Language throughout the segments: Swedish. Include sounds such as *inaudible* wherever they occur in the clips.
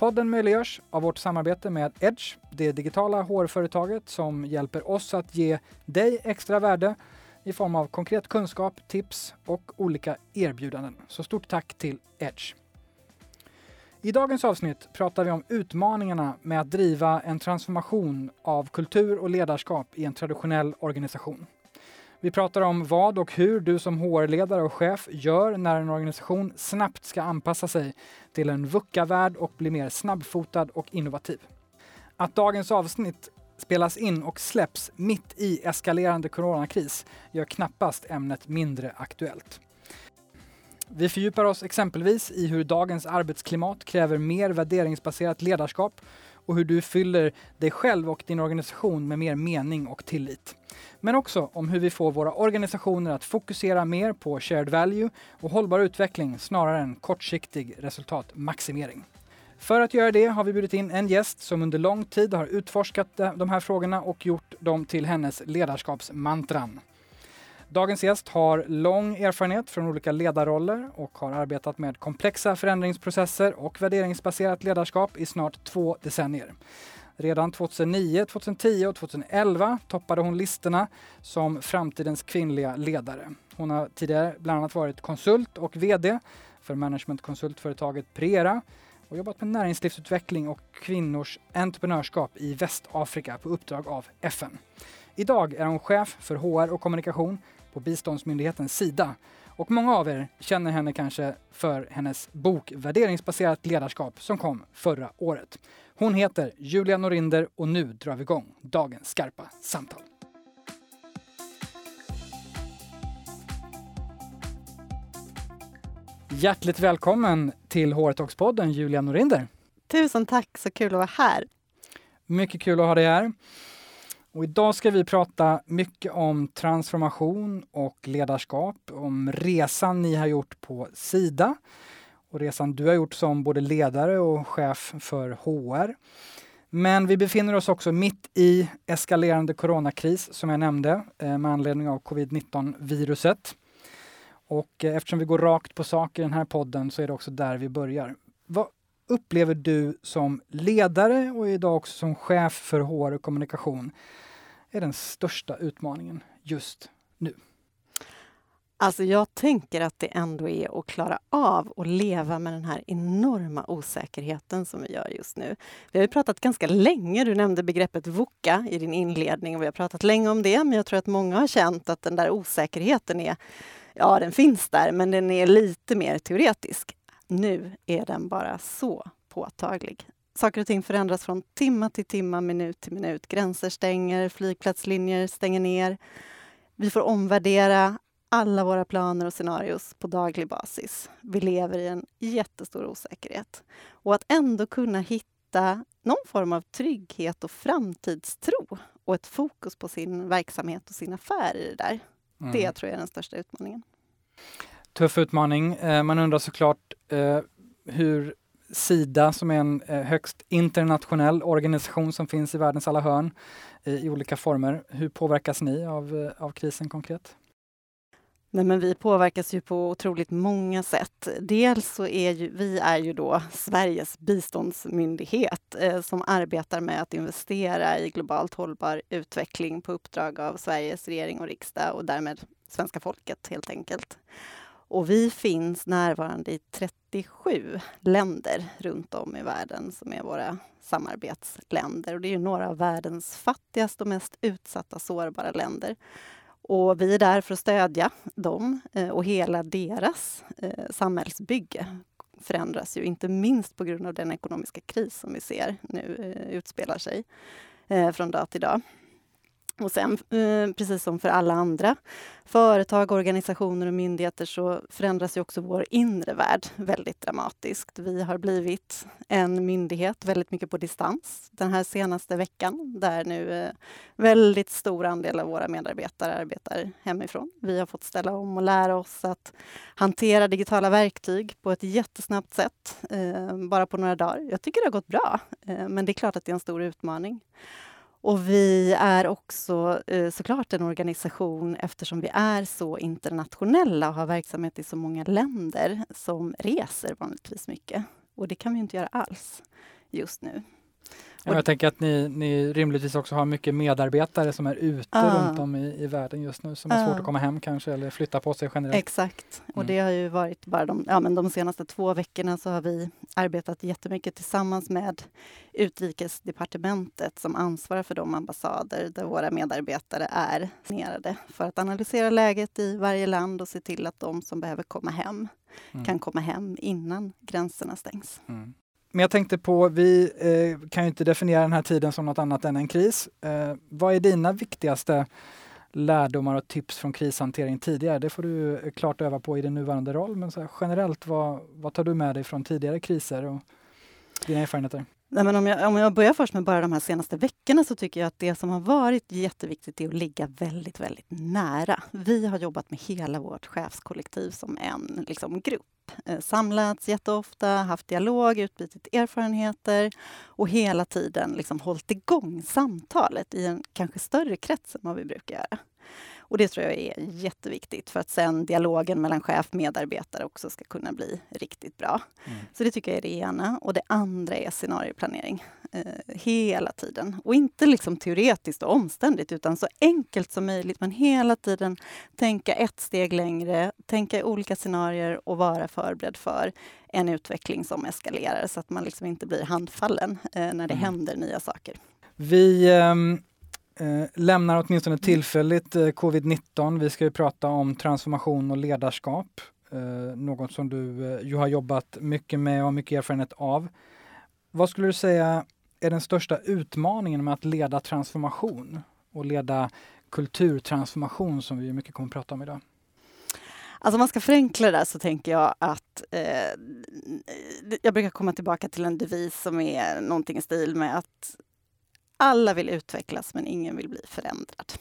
Podden möjliggörs av vårt samarbete med Edge, det digitala HR-företaget som hjälper oss att ge dig extra värde i form av konkret kunskap, tips och olika erbjudanden. Så stort tack till Edge. I dagens avsnitt pratar vi om utmaningarna med att driva en transformation av kultur och ledarskap i en traditionell organisation. Vi pratar om vad och hur du som HR-ledare och chef gör när en organisation snabbt ska anpassa sig till en VUCA-värld och bli mer snabbfotad och innovativ. Att dagens avsnitt spelas in och släpps mitt i eskalerande coronakris gör knappast ämnet mindre aktuellt. Vi fördjupar oss exempelvis i hur dagens arbetsklimat kräver mer värderingsbaserat ledarskap och hur du fyller dig själv och din organisation med mer mening och tillit. Men också om hur vi får våra organisationer att fokusera mer på shared value och hållbar utveckling snarare än kortsiktig resultatmaximering. För att göra det har vi bjudit in en gäst som under lång tid har utforskat de här frågorna och gjort dem till hennes ledarskapsmantran. Dagens gäst har lång erfarenhet från olika ledarroller och har arbetat med komplexa förändringsprocesser och värderingsbaserat ledarskap i snart två decennier. Redan 2009, 2010 och 2011 toppade hon listorna som framtidens kvinnliga ledare. Hon har tidigare bland annat varit konsult och VD för managementkonsultföretaget Prera och jobbat med näringslivsutveckling och kvinnors entreprenörskap i Västafrika på uppdrag av FN. Idag är hon chef för HR och kommunikation på biståndsmyndigheten Sida. Och många av er känner henne kanske för hennes bok Värderingsbaserat ledarskap som kom förra året. Hon heter Julia Norinder och nu drar vi igång dagens skarpa samtal. Hjärtligt välkommen till HR Talks-podden Julia Norinder. Tusen tack, så kul att vara här. Mycket kul att ha dig här. Och idag ska vi prata mycket om transformation och ledarskap, om resan ni har gjort på Sida och resan du har gjort som både ledare och chef för HR. Men vi befinner oss också mitt i eskalerande coronakris som jag nämnde eh, med anledning av covid-19 viruset. Och eh, eftersom vi går rakt på sak i den här podden så är det också där vi börjar. Vad upplever du som ledare och idag också som chef för HR och kommunikation är den största utmaningen just nu? Alltså jag tänker att det ändå är att klara av att leva med den här enorma osäkerheten som vi gör just nu. Vi har ju pratat ganska länge, du nämnde begreppet VUCA i din inledning och vi har pratat länge om det, men jag tror att många har känt att den där osäkerheten är, ja den finns där, men den är lite mer teoretisk. Nu är den bara så påtaglig. Saker och ting förändras från timma till timma, minut till minut. Gränser stänger, flygplatslinjer stänger ner. Vi får omvärdera alla våra planer och scenarios på daglig basis. Vi lever i en jättestor osäkerhet. Och att ändå kunna hitta någon form av trygghet och framtidstro och ett fokus på sin verksamhet och sin affär i det där. Mm. Det tror jag är den största utmaningen. Tuff utmaning. Eh, man undrar såklart eh, hur Sida som är en eh, högst internationell organisation som finns i världens alla hörn i olika former. Hur påverkas ni av, eh, av krisen konkret? Nej, men vi påverkas ju på otroligt många sätt. Dels så är ju, vi är ju då Sveriges biståndsmyndighet eh, som arbetar med att investera i globalt hållbar utveckling på uppdrag av Sveriges regering och riksdag och därmed svenska folket helt enkelt. Och vi finns närvarande i 37 länder runt om i världen som är våra samarbetsländer. Och det är ju några av världens fattigaste och mest utsatta sårbara länder. Och vi är där för att stödja dem eh, och hela deras eh, samhällsbygge förändras ju inte minst på grund av den ekonomiska kris som vi ser nu eh, utspelar sig från dag till dag. Och sen, eh, precis som för alla andra företag, organisationer och myndigheter så förändras ju också vår inre värld väldigt dramatiskt. Vi har blivit en myndighet väldigt mycket på distans den här senaste veckan där nu eh, väldigt stor andel av våra medarbetare arbetar hemifrån. Vi har fått ställa om och lära oss att hantera digitala verktyg på ett jättesnabbt sätt, eh, bara på några dagar. Jag tycker det har gått bra, men det är klart att det är en stor utmaning. Och vi är också eh, såklart en organisation eftersom vi är så internationella och har verksamhet i så många länder som reser vanligtvis mycket. Och det kan vi inte göra alls just nu. Ja, jag tänker att ni, ni rimligtvis också har mycket medarbetare som är ute uh, runt om i, i världen just nu som har svårt att komma hem kanske eller flytta på sig generellt. Exakt, och mm. det har ju varit bara de, ja, men de senaste två veckorna så har vi arbetat jättemycket tillsammans med Utrikesdepartementet som ansvarar för de ambassader där våra medarbetare är signerade för att analysera läget i varje land och se till att de som behöver komma hem mm. kan komma hem innan gränserna stängs. Mm. Men jag tänkte på, vi eh, kan ju inte definiera den här tiden som något annat än en kris. Eh, vad är dina viktigaste lärdomar och tips från krishantering tidigare? Det får du eh, klart öva på i din nuvarande roll, men så generellt, vad, vad tar du med dig från tidigare kriser och dina erfarenheter? Nej, men om, jag, om jag börjar först med bara de här senaste veckorna så tycker jag att det som har varit jätteviktigt är att ligga väldigt, väldigt nära. Vi har jobbat med hela vårt chefskollektiv som en liksom, grupp. Eh, samlats jätteofta, haft dialog, utbytt erfarenheter och hela tiden liksom hållit igång samtalet i en kanske större krets än vad vi brukar göra. Och det tror jag är jätteviktigt för att sen dialogen mellan chef och medarbetare också ska kunna bli riktigt bra. Mm. Så det tycker jag är det ena. Och det andra är scenarioplanering. Eh, hela tiden. Och inte liksom teoretiskt och omständigt utan så enkelt som möjligt. Men hela tiden tänka ett steg längre, tänka i olika scenarier och vara förberedd för en utveckling som eskalerar så att man liksom inte blir handfallen eh, när det mm. händer nya saker. Vi um eh, lämnar åtminstone tillfälligt eh, covid-19. Vi ska ju prata om transformation och ledarskap. Eh, något som du eh, ju har jobbat mycket med och har mycket erfarenhet av. Vad skulle du säga är den största utmaningen med att leda transformation och leda kulturtransformation som vi mycket kommer att prata om idag? Alltså om man ska förenkla det där så tänker jag att eh, jag brukar komma tillbaka till en devis som är någonting i stil med att alla vill utvecklas, men ingen vill bli förändrad.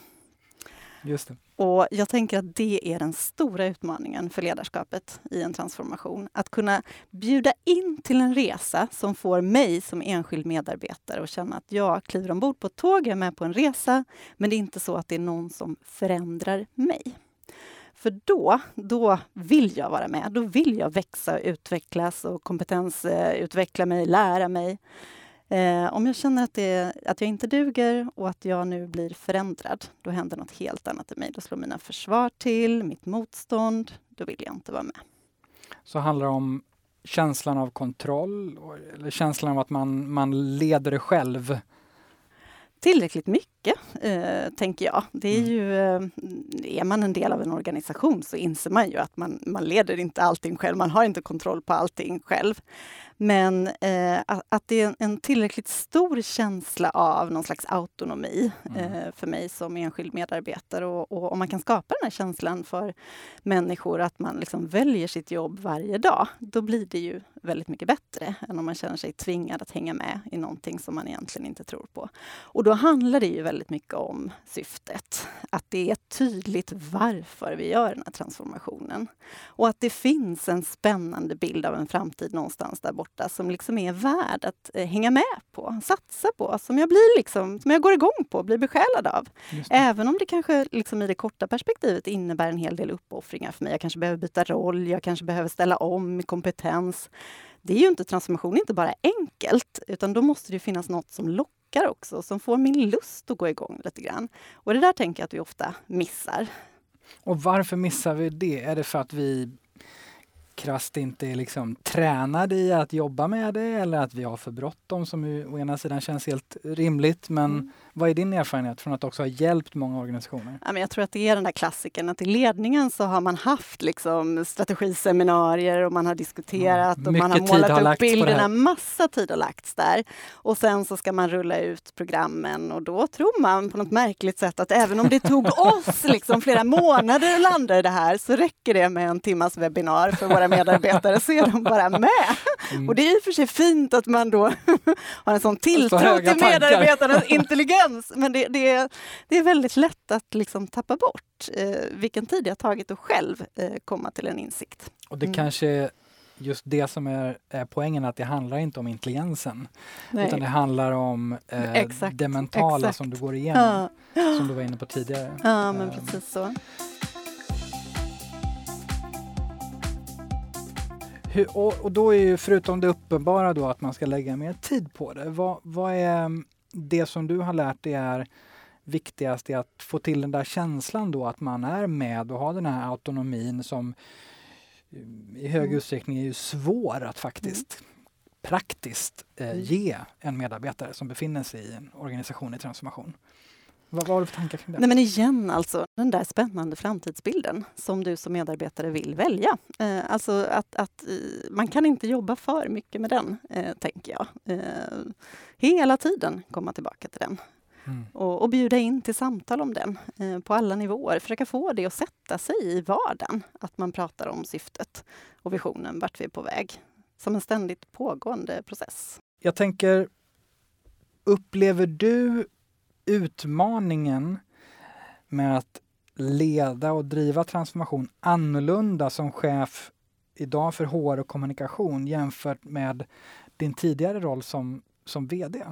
Just det. Och jag tänker att det är den stora utmaningen för ledarskapet i en transformation. Att kunna bjuda in till en resa som får mig som enskild medarbetare att känna att jag kliver ombord på ett tåg, jag är med på en resa, men det är inte så att det är någon som förändrar mig. För då, då vill jag vara med. Då vill jag växa och utvecklas och kompetensutveckla mig, lära mig. Eh, om jag känner att, det, att jag inte duger och att jag nu blir förändrad, då händer något helt annat i mig. Då slår mina försvar till, mitt motstånd. Då vill jag inte vara med. Så handlar det om känslan av kontroll eller känslan av att man, man leder det själv? Tillräckligt mycket, eh, tänker jag. Det är mm. ju, eh, är man en del av en organisation så inser man ju att man, man leder inte allting själv. Man har inte kontroll på allting själv. Men eh, att det är en tillräckligt stor känsla av någon slags autonomi mm. eh, för mig som enskild medarbetare. Och, om man kan skapa den här känslan för människor att man liksom väljer sitt jobb varje dag, då blir det ju väldigt mycket bättre än om man känner sig tvingad att hänga med i någonting som man egentligen inte tror på. Och då handlar det ju väldigt mycket om syftet. Att det är tydligt varför vi gör den här transformationen. Och att det finns en spännande bild av en framtid någonstans där borta som liksom är värd att eh, hänga med på, satsa på, som jag, blir liksom, som jag går igång på, blir besjälad av. Även om det kanske liksom i det korta perspektivet innebär en hel del uppoffringar för mig. Jag kanske behöver byta roll, jag kanske behöver ställa om min kompetens. Det är ju inte transformation inte bara enkelt, utan då måste det finnas något som lockar också, som får min lust att gå igång lite grann. Och det där tänker jag att vi ofta missar. Och varför missar vi det? Är det för att vi krasst inte är liksom tränade i att jobba med det eller att vi har för bråttom som ju å ena sidan känns helt rimligt. Men mm vad är din erfarenhet från att också ha hjälpt många organisationer? Ja, men jag tror att det är den där klassiken att i ledningen så har man haft liksom strategiseminarier och man har diskuterat mm. och man har målat har upp bilderna. Massa tid har lagts där. Och sen så ska man rulla ut programmen och då tror man på något märkligt sätt att även om det tog *laughs* oss liksom flera månader att landa i det här så räcker det med en timmas webbinar för våra medarbetare så är de bara med. Mm. Och det är i och för sig fint att man då *laughs* har en sån tilltro till medarbetarnas *laughs* intelligens. Men det, det, är, det är väldigt lätt att liksom tappa bort eh, vilken tid det har tagit att själv eh, komma till en insikt. Och det mm. kanske är just det som är, är, poängen, att det handlar inte om intelligensen. Nej. Utan det handlar om eh, exakt, det mentala exakt. som du går igenom. Ja. Som du var inne på tidigare. Ja, men precis så. Hur, och, och, då är ju förutom det uppenbara då att man ska lägga mer tid på det. Vad, vad är det som du har lärt dig är viktigast i att få till den där känslan då att man är med och har den här autonomin som i hög mm. utsträckning är ju svår att faktiskt mm. praktiskt eh, mm. ge en medarbetare som befinner sig i en organisation i transformation. Vad, har du för tankar kring det? Nej, men igen, alltså, den där spännande framtidsbilden som du som medarbetare vill välja. Eh, alltså att, att eh, man kan inte jobba för mycket med den, eh, tänker jag. Eh, hela tiden komma tillbaka till den. Mm. Och, och, bjuda in till samtal om den eh, på alla nivåer. Försöka få det att sätta sig i vardagen. Att man pratar om syftet och visionen, vart vi är på väg. Som en ständigt pågående process. Jag tänker, upplever du utmaningen med att leda och driva transformation annorlunda som chef idag för HR och kommunikation jämfört med din tidigare roll som, som VD?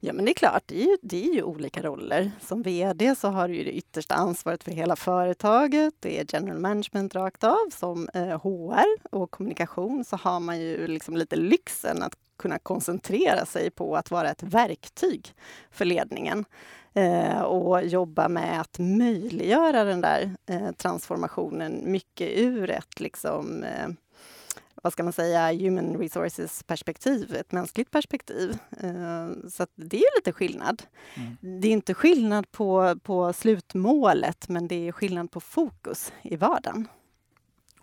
Ja, men det är klart, det är, ju, det är ju olika roller. Som VD så har du ju det yttersta ansvaret för hela företaget. Det är general management rakt av. Som eh, HR och kommunikation så har man ju liksom lite lyxen att kunna koncentrera sig på att vara ett verktyg för ledningen eh, och jobba med att möjliggöra den där eh, transformationen mycket ur ett liksom, eh, vad ska man säga, human resources perspektiv, ett mänskligt perspektiv. Så det är lite skillnad. Mm. Det är inte skillnad på, på slutmålet, men det är skillnad på fokus i vardagen.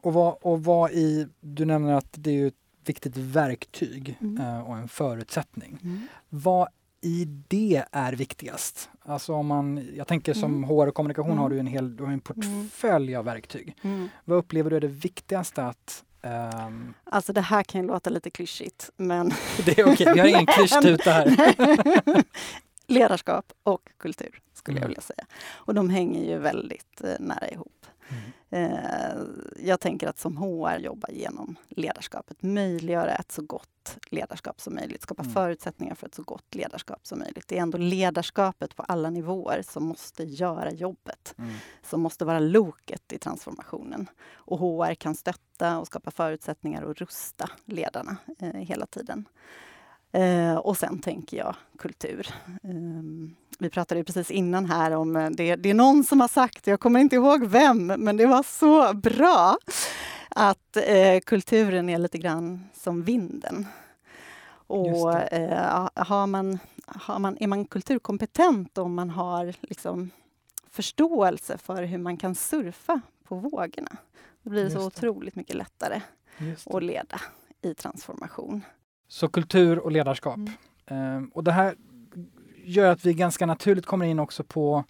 Och vad, och vad i, du nämner att det är viktigt verktyg mm. Eh, och en förutsättning. Mm. Vad i det är viktigast? Alltså om man, jag tänker som mm. HR och kommunikation mm. har du en hel du har en portfölj av verktyg. Mm. Vad upplever du är det viktigaste att Um... Alltså det här kan ju låta lite klyschigt, men... *laughs* Det är okej, okay. vi har ingen klyschtuta här. *laughs* Ledarskap och kultur, skulle mm. jag vilja säga. Och de hänger ju väldigt eh, nära ihop. Mm. Eh, jag tänker att som HR jobba genom ledarskapet, möjliggöra ett så gott ledarskap som möjligt, skapa mm. förutsättningar för ett så gott ledarskap som möjligt. Det är ändå ledarskapet på alla nivåer som måste göra jobbet, mm. som måste vara loket i transformationen. Och HR kan stötta och skapa förutsättningar och rusta ledarna eh, hela tiden. Eh, och sen tänker jag kultur. Eh, vi pratade precis innan här om, eh, det, det är någon som har sagt, jag kommer inte ihåg vem, men det var så bra, att eh, kulturen är lite grann som vinden. Och eh, har man, har man, är man kulturkompetent om man har liksom förståelse för hur man kan surfa på vågorna, då blir det Just så det. otroligt mycket lättare att leda i transformation. Så kultur och ledarskap. Mm. Um, och det här gör att vi ganska naturligt kommer in också på,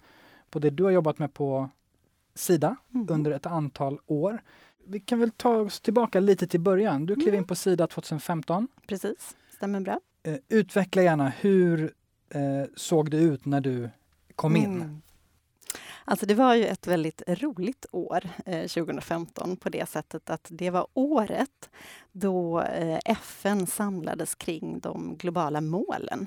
på det du har jobbat med på Sida mm. under ett antal år. Vi kan väl ta oss tillbaka lite till början. Du klev mm. in på Sida 2015. Precis, stämmer bra. Uh, utveckla gärna, hur uh, såg det ut när du kom in? Mm. Alltså det var ju ett väldigt roligt år, eh, 2015, på det sättet att det var året då eh, FN samlades kring de globala målen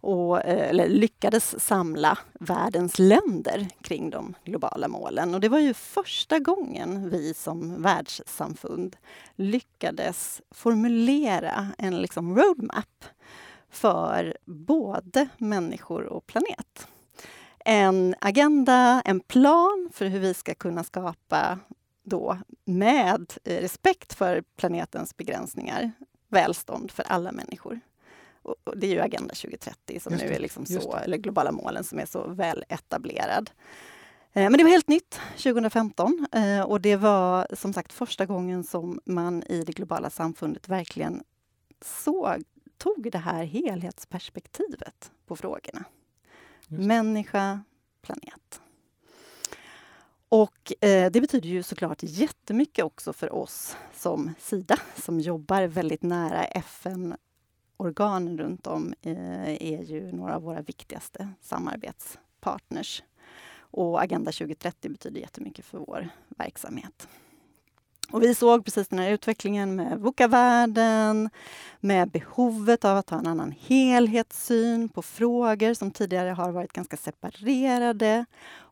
och, eh, eller lyckades samla världens länder kring de globala målen. Och det var ju första gången vi som världssamfund lyckades formulera en liksom roadmap för både människor och planet en agenda, en plan för hur vi ska kunna skapa då med respekt för planetens begränsningar, välstånd för alla människor. Det är ju Agenda 2030 som nu är liksom så, eller globala målen som är så väl etablerad. Eh, men det var helt nytt 2015 eh, och det var som sagt första gången som man i det globala samfundet verkligen såg, tog det här helhetsperspektivet på frågorna. Människa, planet. Och eh, det betyder ju såklart jättemycket också för oss som Sida som jobbar väldigt nära organen runt om, eh, är ju några av våra viktigaste samarbetspartners. Och Agenda 2030 betyder jättemycket för vår verksamhet. Och vi såg precis den här utvecklingen med VUCA-världen, med behovet av att ha en annan helhetssyn på frågor som tidigare har varit ganska separerade.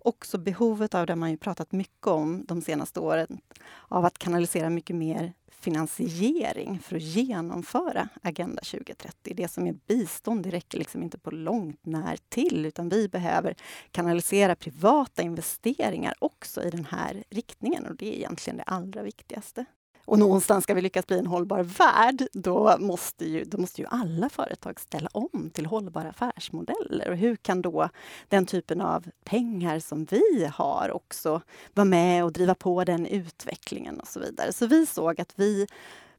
Också behovet av det man ju pratat mycket om de senaste åren, av att kanalisera mycket mer finansiering för att genomföra Agenda 2030. Det som är bistånd, det räcker liksom inte på långt när till, utan vi behöver kanalisera privata investeringar också i den här riktningen och det är egentligen det allra viktigaste. Och någonstans ska vi lyckas bli en hållbar värld, då måste ju, då måste ju alla företag ställa om till hållbara affärsmodeller. Och hur kan då den typen av pengar som vi har också vara med och driva på den utvecklingen och så vidare. Så vi såg att vi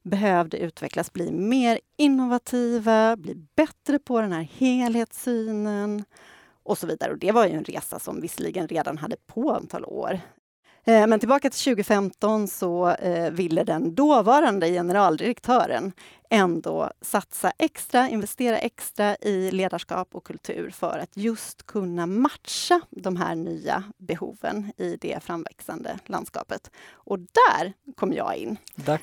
behövde utvecklas, bli mer innovativa, bli bättre på den här helhetssynen och så vidare. Och det var ju en resa som visserligen redan hade på antal år. Eh, men tillbaka till 2015 så eh, ville den dåvarande generaldirektören ändå satsa extra, investera extra i ledarskap och kultur för att just kunna matcha de här nya behoven i det framväxande landskapet. Och där kom jag in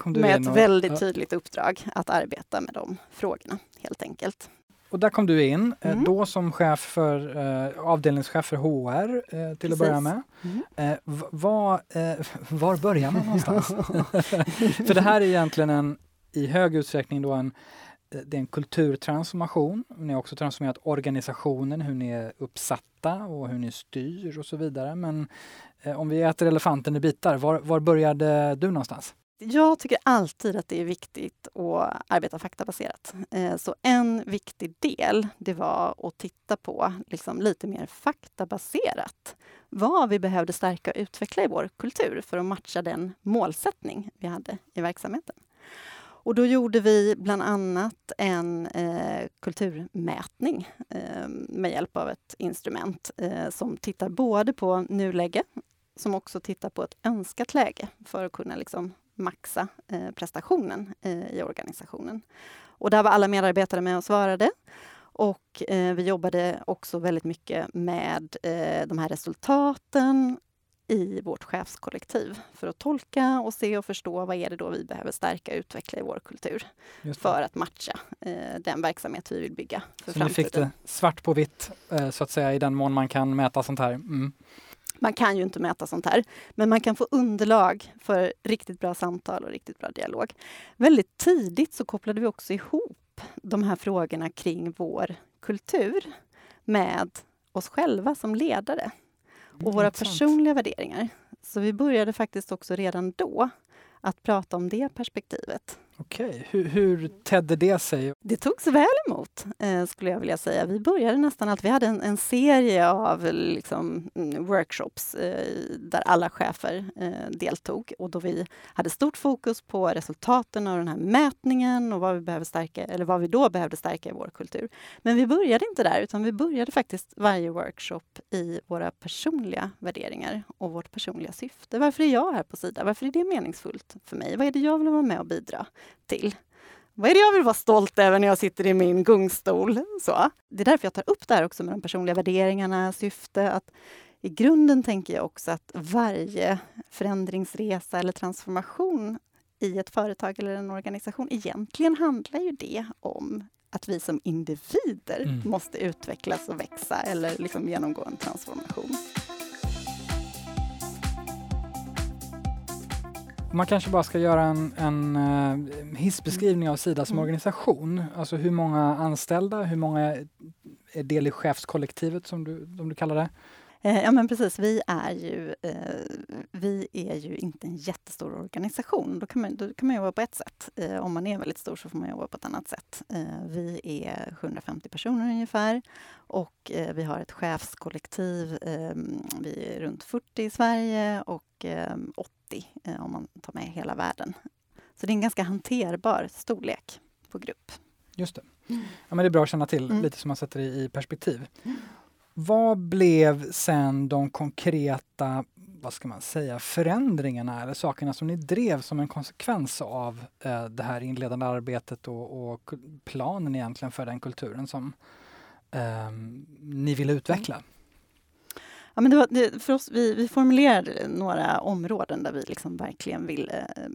med ett och, väldigt tydligt uppdrag att arbeta med de frågorna helt enkelt. Och där kom du in, eh, mm. då som chef för, eh, avdelningschef för HR eh, till Precis. att börja med. Mm. Eh, var, eh, *laughs* var börjar man någonstans? *laughs* för det här är egentligen en, i hög utsträckning då en, eh, det är en kulturtransformation. Ni har också transformerat organisationen, hur ni är uppsatta och hur ni styr och så vidare. Men om vi äter elefanten i bitar, var, var började du någonstans? Jag tycker alltid att det är viktigt att arbeta faktabaserat. Eh, så en viktig del, det var att titta på liksom lite mer faktabaserat vad vi behövde stärka och utveckla i vår kultur för att matcha den målsättning vi hade i verksamheten. Och då gjorde vi bland annat en eh, kulturmätning eh, med hjälp av ett instrument eh, som tittar både på nuläge som också tittar på ett önskat läge för att kunna liksom maxa eh, prestationen eh, i organisationen. Och där var alla medarbetare med och svarade. Och eh, vi jobbade också väldigt mycket med eh, de här resultaten i vårt chefskollektiv för att tolka och se och förstå vad är det då vi behöver stärka och utveckla i vår kultur för att matcha eh, den verksamhet vi vill bygga för så framtiden. Ni fick det svart på vitt eh, så att säga i den mån man kan mäta sånt här? Mm. Man kan ju inte mäta sånt här, men man kan få underlag för riktigt bra samtal och riktigt bra dialog. Väldigt tidigt så kopplade vi också ihop de här frågorna kring vår kultur med oss själva som ledare och våra personliga värderingar. Så vi började faktiskt också redan då att prata om det perspektivet. Okej, hur, hur tedde det sig? Det togs väl emot, eh, skulle jag vilja säga. Vi började nästan alltid, vi hade en, en serie av liksom, mm, workshops eh, där alla chefer eh, deltog och då vi hade stort fokus på resultaten av den här mätningen och vad vi, behöver stärka, eller vad vi då behövde stärka i vår kultur. Men vi började inte där, utan vi började faktiskt varje workshop i våra personliga värderingar och vårt personliga syfte. Varför är jag här på Sida? Varför är det meningsfullt för mig? Vad är det jag vill vara med och bidra till? Vad är det jag vill vara stolt över när jag sitter i min gungstol? Så. Det är därför jag tar upp det här också med de personliga värderingarna, syfte. Att I grunden tänker jag också att varje förändringsresa eller transformation i ett företag eller en organisation, egentligen handlar ju det om att vi som individer mm. måste utvecklas och växa eller liksom genomgå en transformation. Man kanske bara ska göra en, en uh, hissbeskrivning av Sida som mm. organisation. Alltså hur många anställda, hur många är del i chefskollektivet som du, som du kallar det? Eh, ja men precis, vi är ju, eh, vi är ju inte en jättestor organisation. Då kan man, då kan man jobba på ett sätt. Eh, om man är väldigt stor så får man jobba på ett annat sätt. Vi är 750 personer ungefär och vi har ett chefskollektiv. Ehm, vi är runt 40 i Sverige och 80 ehm, om man tar med hela världen. Så det är en ganska hanterbar storlek på grupp. Just det. Ja, men det är bra att känna till, mm. lite som man sätter det i perspektiv. Vad blev sen de konkreta, vad ska man säga, förändringarna eller sakerna som ni drev som en konsekvens av eh, det här inledande arbetet och, och, planen egentligen för den kulturen som eh, ni ville utveckla? Mm. Ja, men det var, det, för oss, vi, vi, formulerade några områden där vi liksom verkligen vill eh,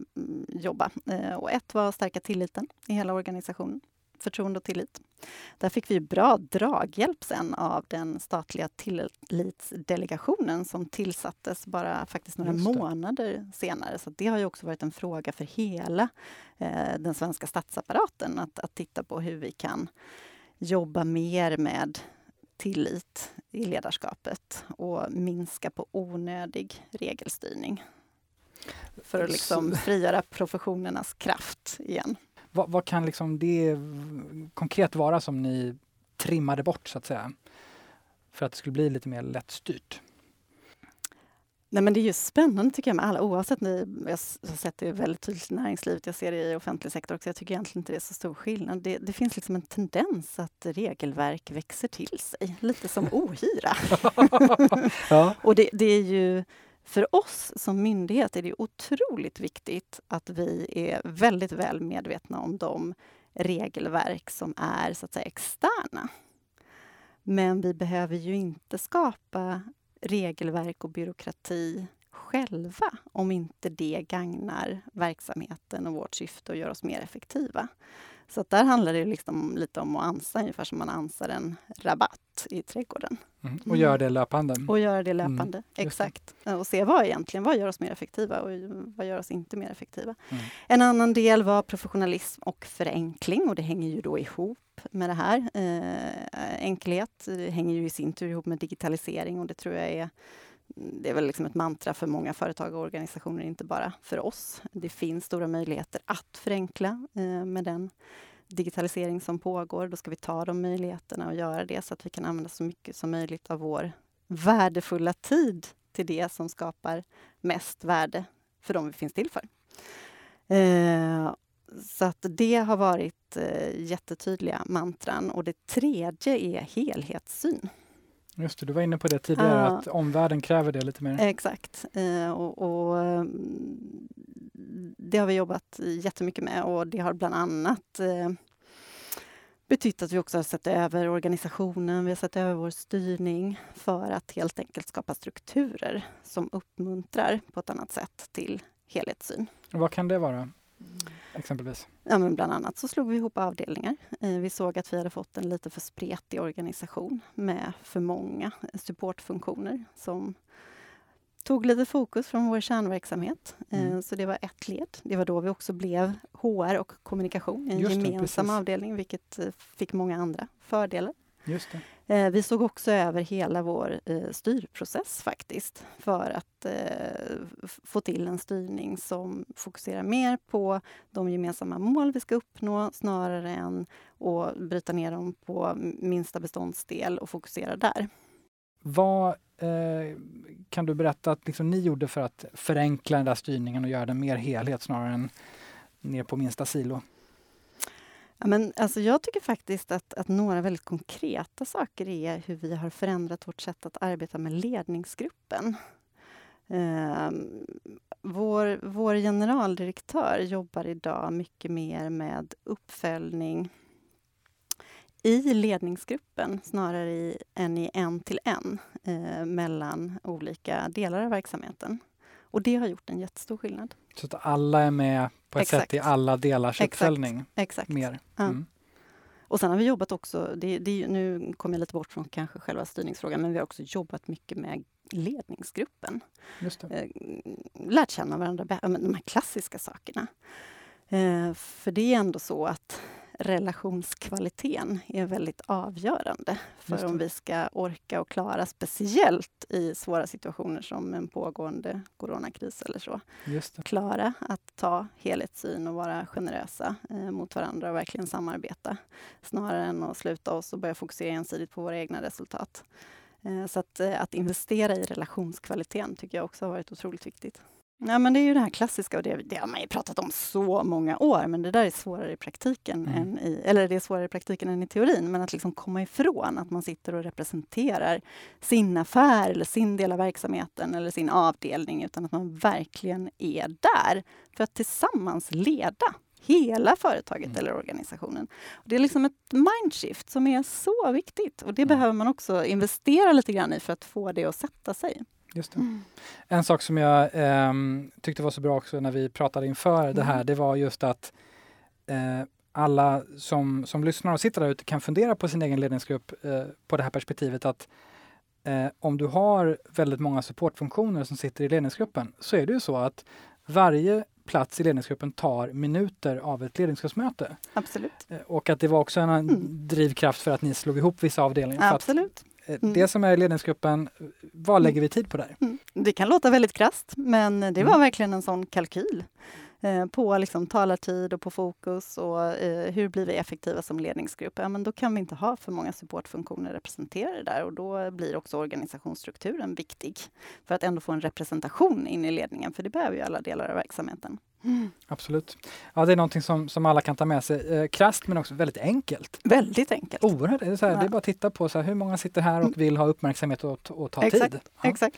jobba. Eh, och ett var att stärka tilliten i hela organisationen förtroende och tillit. Där fick vi bra draghjälp sen av den statliga tillitsdelegationen som tillsattes bara faktiskt några månader senare. Så det har ju också varit en fråga för hela eh, den svenska statsapparaten att, att titta på hur vi kan jobba mer med tillit i ledarskapet och minska på onödig regelstyrning. För att liksom frigöra professionernas kraft igen. Vad, vad, kan liksom det konkret vara som ni trimmade bort så att säga? För att det skulle bli lite mer lättstyrt? Nej, men det är ju spännande tycker jag med alla, oavsett ni, jag har sett det väldigt tydligt i näringslivet, jag ser det i offentlig sektor också, jag tycker egentligen inte det är så stor skillnad. Det, det finns liksom en tendens att regelverk växer till sig, lite som *laughs* ohyra. ja. *laughs* Och det, det, är ju för oss som myndighet är det otroligt viktigt att vi är väldigt väl medvetna om de regelverk som är så att säga externa. Men vi behöver ju inte skapa regelverk och byråkrati själva om inte det gagnar verksamheten och vårt syfte och gör oss mer effektiva. Så att där handlar det liksom lite om att ansa, ungefär som man ansar en rabatt i trädgården. Mm. Och göra det löpande? Och göra det löpande, mm. exakt. Och se vad egentligen, vad gör oss mer effektiva och vad gör oss inte mer effektiva. Mm. En annan del var professionalism och förenkling och det hänger ju då ihop med det här. Eh, enkelhet hänger ju i sin tur ihop med digitalisering och det tror jag är det är väl liksom ett mantra för många företag och organisationer, inte bara för oss. Det finns stora möjligheter att förenkla eh, med den digitalisering som pågår. Då ska vi ta de möjligheterna och göra det så att vi kan använda så mycket som möjligt av vår värdefulla tid till det som skapar mest värde för dem vi finns till för. Eh, så att det har varit eh, jättetydliga mantran. Och det tredje är helhetssyn. Just det, du var inne på det tidigare, ja. att omvärlden kräver det lite mer. Exakt. Eh, och, och, mm, det har vi jobbat jättemycket med och det har bland annat eh, betytt att vi också har sett över organisationen, vi har sett över vår styrning för att helt enkelt skapa strukturer som uppmuntrar på ett annat sätt till helhetssyn. Vad kan det vara? Exempelvis? Ja, men bland annat så slog vi ihop avdelningar. Eh, vi såg att vi hade fått en lite för spretig organisation med för många supportfunktioner som tog lite fokus från vår kärnverksamhet. Eh, mm. Så det var ett led. Det var då vi också blev HR och kommunikation i en Just gemensam det, avdelning, vilket eh, fick många andra fördelar. Just det. Eh, vi såg också över hela vår eh, styrprocess faktiskt för att eh, få till en styrning som fokuserar mer på de gemensamma mål vi ska uppnå snarare än att bryta ner dem på minsta beståndsdel och fokusera där. Vad eh, kan du berätta att liksom ni gjorde för att förenkla den där styrningen och göra den mer helhet snarare än ner på minsta silo? Ja, men alltså jag tycker faktiskt att, att några väldigt konkreta saker är hur vi har förändrat vårt sätt att arbeta med ledningsgruppen. Eh, vår, vår generaldirektör jobbar idag mycket mer med uppföljning i ledningsgruppen snarare i, än i en till en eh, mellan olika delar av verksamheten. Och det har gjort en jättestor skillnad. Så att alla är med på ett Exakt. sätt i alla delars uppföljning? Exakt. Mer. Ja. Mm. Och sen har vi jobbat också, det, det, nu kommer jag lite bort från kanske själva styrningsfrågan, men vi har också jobbat mycket med ledningsgruppen. Just det. Eh, lärt känna varandra, de här klassiska sakerna. Eh, för det är ändå så att relationskvaliteten är väldigt avgörande för om vi ska orka och klara, speciellt i svåra situationer som en pågående coronakris eller så. Klara att ta helhetssyn och vara generösa eh, mot varandra och verkligen samarbeta. Snarare än att sluta oss och börja fokusera ensidigt på våra egna resultat. Eh, så att, eh, att investera i relationskvaliteten tycker jag också har varit otroligt viktigt. Ja, men det är ju det här klassiska och det, det har man ju pratat om så många år, men det där är svårare i praktiken Mm. än i, eller det är svårare i praktiken än i teorin, men att liksom komma ifrån att man sitter och representerar sin affär eller sin del av verksamheten eller sin avdelning, utan att man verkligen är där för att tillsammans leda hela företaget Mm. eller organisationen. Det är liksom ett mindshift som är så viktigt och det Mm. behöver man också investera lite grann i för att få det att sätta sig. Just det. En sak som jag ehm, tyckte var så bra också när vi pratade inför det här, Mm. det var just att eh, alla som, som lyssnar och sitter där ute kan fundera på sin egen ledningsgrupp eh, på det här perspektivet att eh, om du har väldigt många supportfunktioner som sitter i ledningsgruppen så är det ju så att varje plats i ledningsgruppen tar minuter av ett ledningsgruppsmöte. Absolut. Eh, Och att det var också en Mm. drivkraft för att ni slog ihop vissa avdelningar. Absolut. Eh, Mm. Det som är ledningsgruppen, vad lägger vi tid på där? Mm. Det kan låta väldigt krasst, men det var Mm. verkligen en sån kalkyl på liksom talartid och på fokus och eh, hur blir vi effektiva som ledningsgrupp? Ja, men då kan vi inte ha för många supportfunktioner representerade där och då blir också organisationsstrukturen viktig för att ändå få en representation in i ledningen, för det behöver ju alla delar av verksamheten. Absolut. Ja, det är någonting som, som alla kan ta med sig. Eh, krasst men också väldigt enkelt. Väldigt enkelt. Oerhört. Det är, så här, Ja. det är bara att titta på så här, hur många sitter här och vill ha uppmärksamhet och, och ta Exakt, tid. Ja. Exakt.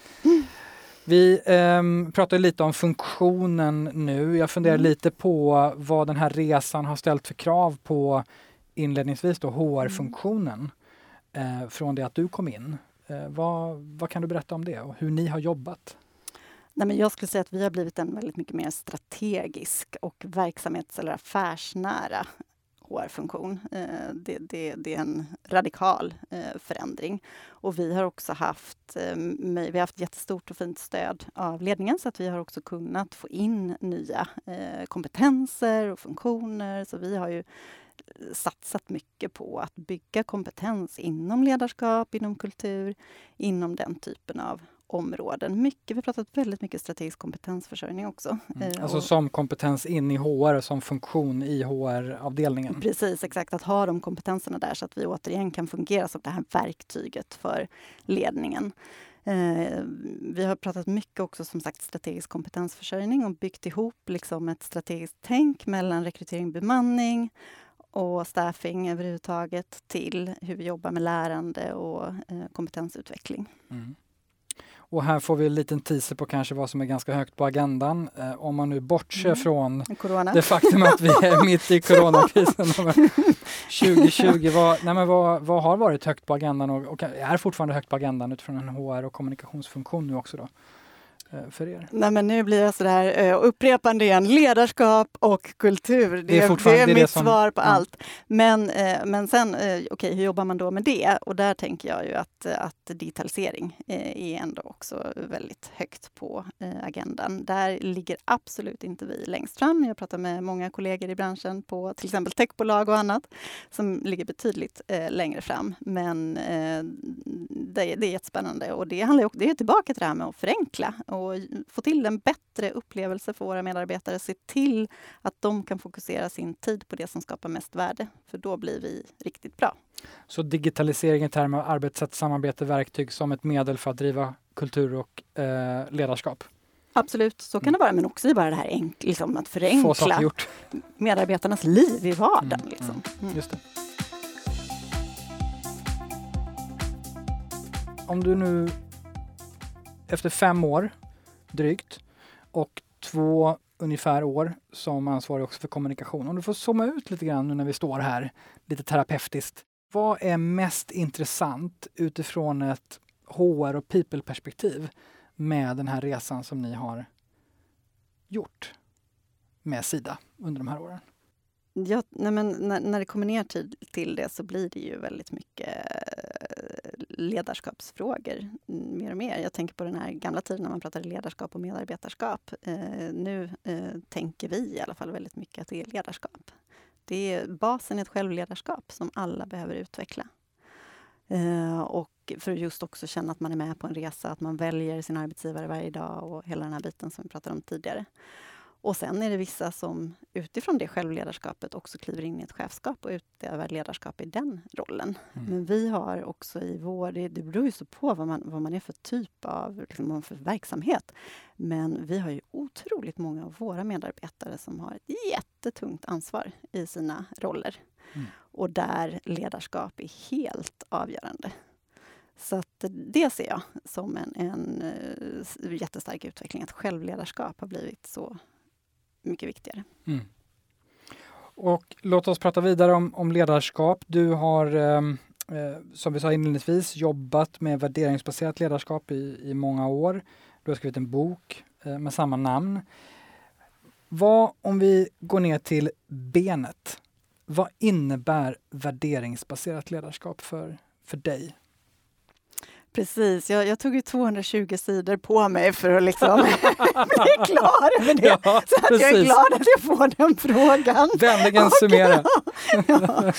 Vi ehm, pratade lite om funktionen nu. Jag funderar Mm. lite på vad den här resan har ställt för krav på inledningsvis då HR-funktionen eh, från det att du kom in. Eh, vad, vad kan du berätta om det och hur ni har jobbat? Nej, men jag skulle säga att vi har blivit en väldigt mycket mer strategisk och verksamhets eller affärsnära HR-funktion. Eh, det, det, det är en radikal eh, förändring. Och vi har också haft, eh, vi har haft jättestort och fint stöd av ledningen så att vi har också kunnat få in nya kompetenser och funktioner. Så vi har ju satsat mycket på att bygga kompetens inom ledarskap, inom kultur, inom den typen av områden. Mycket, vi har pratat väldigt mycket strategisk kompetensförsörjning också. Mm. Eh, Alltså och- som kompetens in i HR, som funktion i HR-avdelningen. Precis, exakt. Att ha de kompetenserna där så att vi återigen kan fungera som det här verktyget för ledningen. Eh, vi har pratat mycket också som sagt strategisk kompetensförsörjning och byggt ihop liksom ett strategiskt tänk mellan rekrytering, bemanning och staffing överhuvudtaget till hur vi jobbar med lärande och eh, kompetensutveckling. Mm. Och här får vi en liten teaser på kanske vad som är ganska högt på agendan. Eh, om man nu bortser Mm. från Corona. det faktum att vi är *laughs* mitt i coronakrisen. Men 2020, vad, nej men vad, vad har varit högt på agendan och, och är fortfarande högt på agendan utifrån en HR och kommunikationsfunktion nu också då? Eh, För er? Nej, men nu blir jag sådär uh, upprepande igen. Ledarskap och kultur. Det, Det är det är är det mitt som- svar på ja. allt. Men, eh, men sen, eh, okej, hur jobbar man då med det? Och där tänker jag ju att, eh, att digitalisering eh, är ändå också väldigt högt på eh, agendan. Där ligger absolut inte vi längst fram. Jag pratar med många kollegor i branschen på till exempel techbolag och annat som ligger betydligt eh, längre fram. Men eh, det, det är jättespännande och det handlar det är tillbaka till det här med att förenkla och få till en bättre upplevelse för våra medarbetare. Se till att de kan fokusera sin tid på det som skapar mest värde, för då blir vi riktigt bra. Så digitalisering i termer av arbetssätt, samarbete, verktyg som ett medel för att driva kultur och eh, ledarskap. Absolut, så kan det vara, men också i bara det här enk- liksom att förenkla medarbetarnas liv i vardagen. Mm, Liksom. Mm. Just det. Om du nu efter fem år drygt och två ungefär år som ansvarig också för kommunikation. Om du får zooma ut lite grann nu när vi står här, lite terapeutiskt. Vad är mest intressant utifrån ett HR och people-perspektiv med den här resan som ni har gjort med Sida under de här åren? Ja, nej men när, när det kommer ner till, till det så blir det ju väldigt mycket ledarskapsfrågor mer och mer. Jag tänker på den här gamla tiden när man pratade ledarskap och medarbetarskap. Eh, nu eh, tänker vi i alla fall väldigt mycket att det är ledarskap. Det är basen i ett självledarskap som alla behöver utveckla. Eh, och för att just också känna att man är med på en resa, att man väljer sin arbetsgivare varje dag och hela den här biten som vi pratade om tidigare. Och sen är det vissa som utifrån det självledarskapet också kliver in i ett chefskap och utövar ledarskap i den rollen. Mm. Men vi har också i vår, det, det beror ju så på vad man, vad man är för typ av liksom, för verksamhet. Men vi har ju otroligt många av våra medarbetare som har ett jättetungt ansvar i sina roller. Mm. Och där ledarskap är helt avgörande. Så det ser jag som en, en uh, jättestark utveckling, att självledarskap har blivit så mycket viktigare. Mm. Och låt oss prata vidare om, om ledarskap. Du har, ehm, eh, som vi sa inledningsvis, jobbat med värderingsbaserat ledarskap i, i många år. Du har skrivit en bok eh, med samma namn. Vad, om vi går ner till benet, vad innebär värderingsbaserat ledarskap för, för dig? Precis, jag, jag, tog ju 220 sidor på mig för att liksom *laughs* bli klar med det. Ja, så att jag är glad att jag får den frågan. Vänligen summera. ja.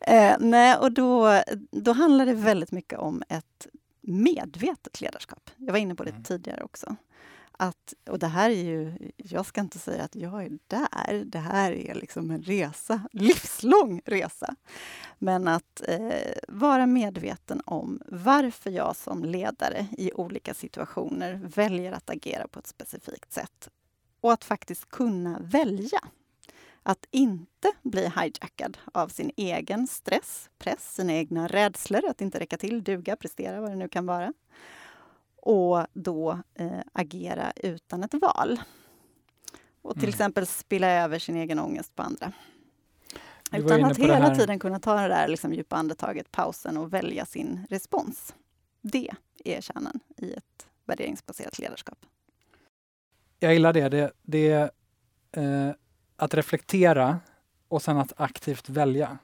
*laughs* eh, nej, och då, då handlar det väldigt mycket om ett medvetet ledarskap. Jag var inne på det mm. tidigare också att, och det här är ju, jag ska inte säga att jag är där, det här är liksom en resa, *laughs* livslång resa. Men att eh, vara medveten om varför jag som ledare i olika situationer väljer att agera på ett specifikt sätt. Och att faktiskt kunna välja. Att inte bli hijackad av sin egen stress, press, sina egna rädslor, att inte räcka till, duga, prestera, vad det nu kan vara och då eh, agera utan ett val. Och till mm. exempel spilla över sin egen ångest på andra. Utan att hela tiden kunna ta det där liksom, djupa andetaget, pausen och välja sin respons. Det är kärnan i ett värderingsbaserat ledarskap. Jag gillar det. Det, det är eh, att reflektera och sen att aktivt välja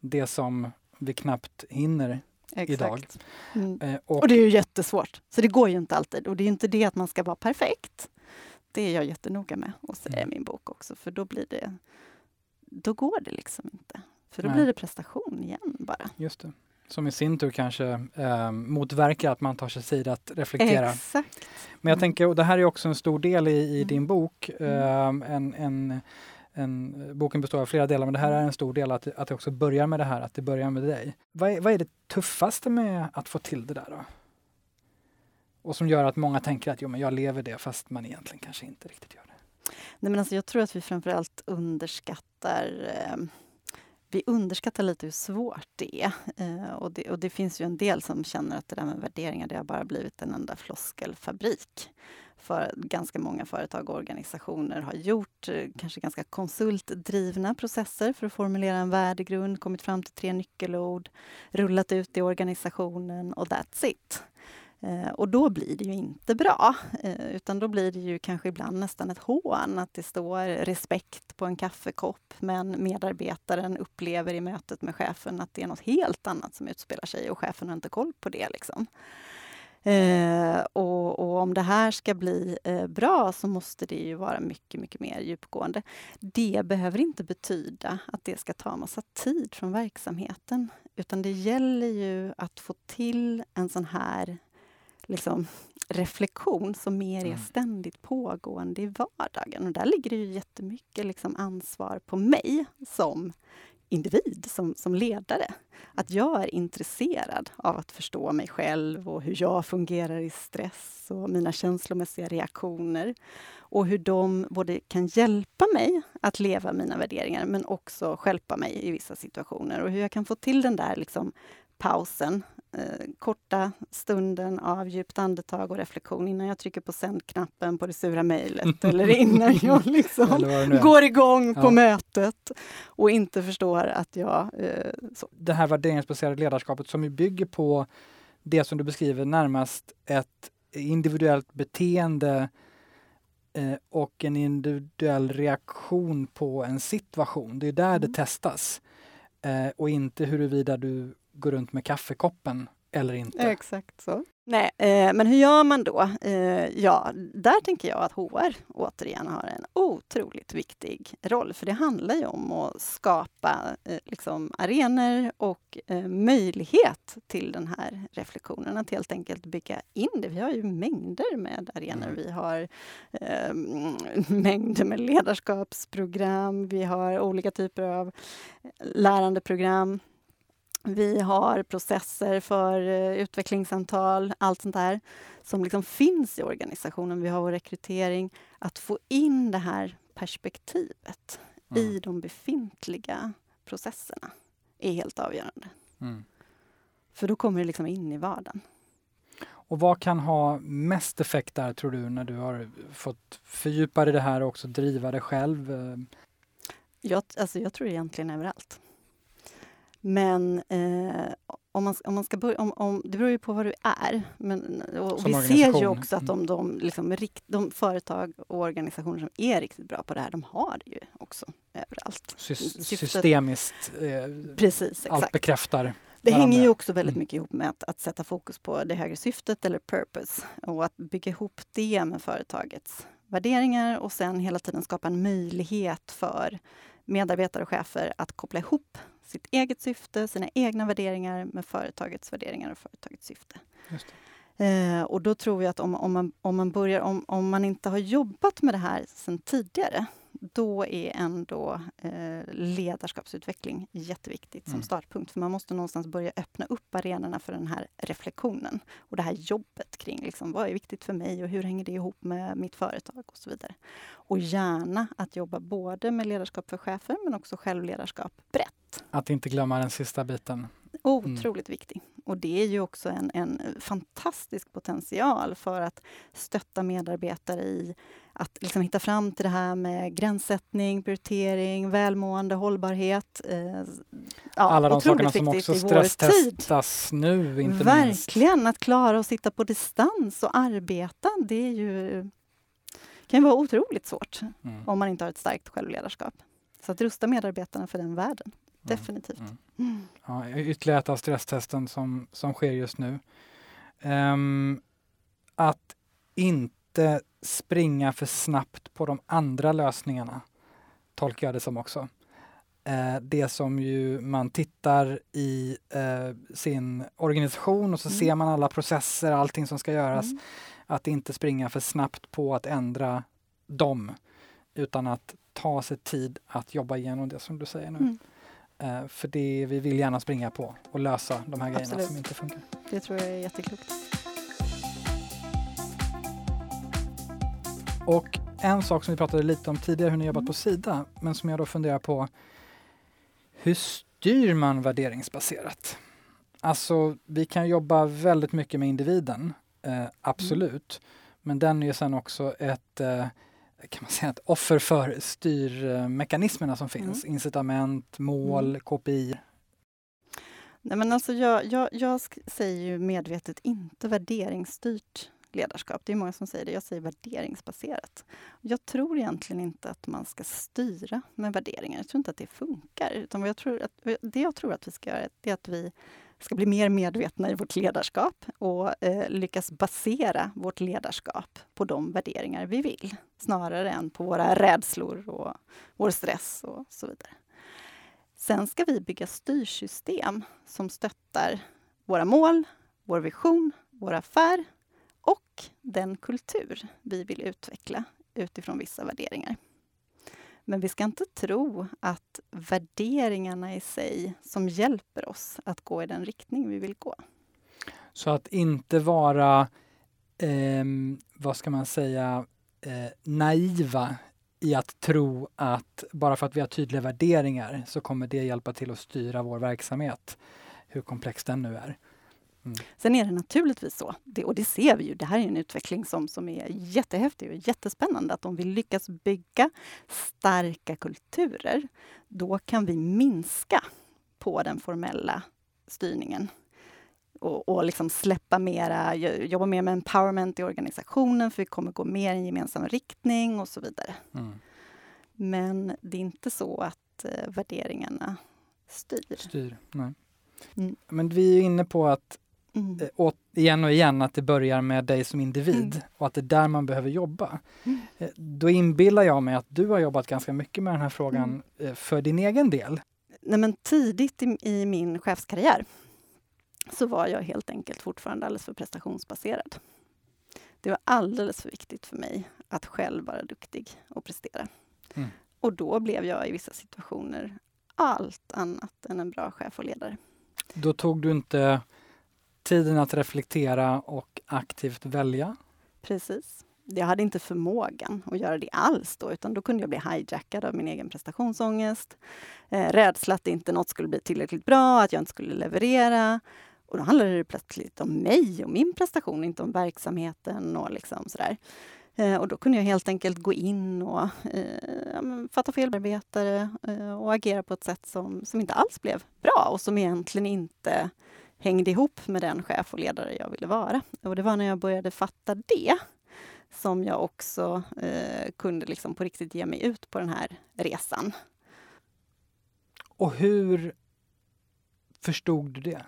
det som vi knappt hinner. Idag. Mm. Eh, och, och, det är ju jättesvårt, så det går ju inte alltid. Och det är inte det att man ska vara perfekt. Det är jag jättenoga med att säga mm. i min bok också, för då blir det... Då går det liksom inte. För då Nej. blir det prestation igen bara. Just det. Som i sin tur kanske eh, motverkar att man tar sig tid att reflektera. Exakt. Men jag tänker, och det här är också en stor del i, i mm. din bok, eh, en, en en, boken består av flera delar, men det här är en stor del att, att det också börjar med det här, att det börjar med dig. Vad är, vad är det tuffaste med att få till det där då? Och som gör att många tänker att jo, men jag lever det, fast man egentligen kanske inte riktigt gör det. Nej, men alltså, jag tror att vi framförallt underskattar eh, vi underskattar lite hur svårt det är. Eh, och, det. och det finns ju en del som känner att det där med värderingar, det har bara blivit en enda floskelfabrik för ganska många företag och organisationer har gjort eh, kanske ganska konsultdrivna processer för att formulera en värdegrund, kommit fram till tre nyckelord, rullat ut i organisationen och that's it. Eh, och då blir det ju inte bra, eh, utan då blir det ju kanske ibland nästan ett hån att det står respekt på en kaffekopp men medarbetaren upplever i mötet med chefen att det är något helt annat som utspelar sig och chefen har inte koll på det. Liksom. Eh, och, och, om det här ska bli eh, bra så måste det ju vara mycket, mycket mer djupgående. Det behöver inte betyda att det ska ta massa tid från verksamheten, utan det gäller ju att få till en sån här liksom, reflektion som mer är mm. ständigt pågående i vardagen. Och där ligger det ju jättemycket liksom, ansvar på mig som individ, som, som ledare. Att jag är intresserad av att förstå mig själv och hur jag fungerar i stress och mina känslomässiga reaktioner. Och hur de både kan hjälpa mig att leva mina värderingar men också skälpa mig i vissa situationer. Och hur jag kan få till den där liksom pausen eh, korta stunden av djupt andetag och reflektion innan jag trycker på sändknappen på det sura mejlet *laughs* eller innan jag liksom går igång på ja. mötet och inte förstår att jag... Eh, så. Det här värderingsbaserade ledarskapet som ju bygger på det som du beskriver närmast ett individuellt beteende eh, och en individuell reaktion på en situation. Det är där mm. det testas. Eh, och inte huruvida du gå runt med kaffekoppen eller inte. Exakt så. Nej, eh, men hur gör man då? Eh, ja, där tänker jag att HR återigen har en otroligt viktig roll, för det handlar ju om att skapa eh, liksom arenor och möjlighet till den här reflektionen, att helt enkelt bygga in det. Vi har ju mängder med arenor. Mm. Vi har eh, mängder med ledarskapsprogram, vi har olika typer av lärandeprogram. Vi har processer för uh, utvecklingssamtal, allt sånt där som liksom finns i organisationen. Vi har vår rekrytering. Att få in det här perspektivet Mm. i de befintliga processerna är helt avgörande. Mm. För då kommer det liksom in i vardagen. Och vad kan ha mest effekt där tror du när du har fått fördjupa dig i det här och också driva det själv? Eh, Jag, alltså jag tror egentligen överallt. Men eh, om, man, om man ska börja, om, om, det beror ju på vad du är. Men, och, vi ser ju också att de, de, liksom, de företag och organisationer som är riktigt bra på det här, de har det ju också överallt. Sy Syftet- systemiskt, eh, Precis, allt bekräftar. Det varandra. hänger ju också väldigt Mm. mycket ihop med att, att sätta fokus på det högre syftet eller purpose och att bygga ihop det med företagets värderingar och sen hela tiden skapa en möjlighet för medarbetare och chefer att koppla ihop sitt eget syfte, sina egna värderingar med företagets värderingar och företagets syfte. Eh, och då tror jag att om, om, man, om, man börjar, om, om man inte har jobbat med det här sedan tidigare, då är ändå eh, ledarskapsutveckling jätteviktigt som Mm. startpunkt. För man måste någonstans börja öppna upp arenorna för den här reflektionen och det här jobbet kring liksom, vad är viktigt för mig och hur hänger det ihop med mitt företag och så vidare. Och gärna att jobba både med ledarskap för chefer men också självledarskap brett. Att inte glömma den sista biten. Otroligt viktig. Och det är ju också en, en fantastisk potential för att stötta medarbetare i att liksom hitta fram till det här med gränssättning, prioritering, välmående, hållbarhet. Eh, ja, Alla de sakerna som också stresstestas nu, inte minst. Verkligen, att klara att sitta på distans och arbeta, det är ju, kan ju vara otroligt svårt Mm. om man inte har ett starkt självledarskap. Så att rusta medarbetarna för den världen. Definitivt. Mm. Mm. Ja, ytterligare ett av stresstesten som, som sker just nu. Ehm, att inte springa för snabbt på de andra lösningarna, tolkar jag det som också. Eh, det som ju man tittar i eh, sin organisation och så Mm. ser man alla processer, allting som ska göras. Mm. Att inte springa för snabbt på att ändra dem, utan att ta sig tid att jobba igenom det som du säger nu. Mm. Eh, för det vi vill gärna springa på och lösa de här grejerna Absolut. som inte funkar. Det tror jag är jätteklokt. Och en sak som vi pratade lite om tidigare, hur ni jobbat Mm. på Sida, men som jag då funderar på. Hur styr man värderingsbaserat? Alltså, vi kan jobba väldigt mycket med individen, eh, absolut. Men den är ju sen också ett, eh, kan man säga, ett offer för styrmekanismerna som finns. Incitament, mål, KPI. Nej, men alltså jag, jag, jag säger ju medvetet inte värderingsstyrt ledarskap. Det är många som säger det. Jag säger värderingsbaserat. Jag tror egentligen inte att man ska styra med värderingar. Jag tror inte att det funkar. Utan jag tror att, det jag tror att vi ska göra är att vi ska bli mer medvetna i vårt ledarskap och eh, lyckas basera vårt ledarskap på de värderingar vi vill snarare än på våra rädslor och vår stress och så vidare. Sen ska vi bygga styrsystem som stöttar våra mål, vår vision, vår affär och den kultur vi vill utveckla utifrån vissa värderingar. Men vi ska inte tro att värderingarna i sig som hjälper oss att gå i den riktning vi vill gå. Så att inte vara, eh, vad ska man säga, eh, naiva i att tro att bara för att vi har tydliga värderingar så kommer det hjälpa till att styra vår verksamhet, hur komplex den nu är. Sen är det naturligtvis så, det, och det ser vi ju, det här är en utveckling som, som är jättehäftig och jättespännande, att om vi lyckas bygga starka kulturer, då kan vi minska på den formella styrningen och, och liksom släppa mera, jo- jobba mer med empowerment i organisationen, för vi kommer gå mer i en gemensam riktning och så vidare. Mm. Men det är inte så att eh, värderingarna styr. Styr. Nej. Mm. Men vi är inne på att mm. eh, igen och igen att det börjar med dig som individ mm. och att det är där man behöver jobba. Mm. Eh, då inbillar jag mig att du har jobbat ganska mycket med den här frågan mm. eh, för din egen del. Nej, men tidigt i, i min chefskarriär så var jag helt enkelt fortfarande alldeles för prestationsbaserad. Det var alldeles för viktigt för mig att själv vara duktig och prestera. Mm. Och då blev jag i vissa situationer allt annat än en bra chef och ledare. Då tog du inte tiden att reflektera och aktivt välja? Precis. Jag hade inte förmågan att göra det alls då, utan då kunde jag bli hijackad av min egen prestationsångest. Eh, rädsla att inte något skulle bli tillräckligt bra, att jag inte skulle leverera. Och då handlade det plötsligt om mig och min prestation, inte om verksamheten och liksom sådär. Eh, och då kunde jag helt enkelt gå in och eh, fatta fel arbetare eh, och agera på ett sätt som, som inte alls blev bra och som egentligen inte hängde ihop med den chef och ledare jag ville vara. Och det var när jag började fatta det som jag också eh, kunde liksom på riktigt ge mig ut på den här resan. Och hur förstod du det?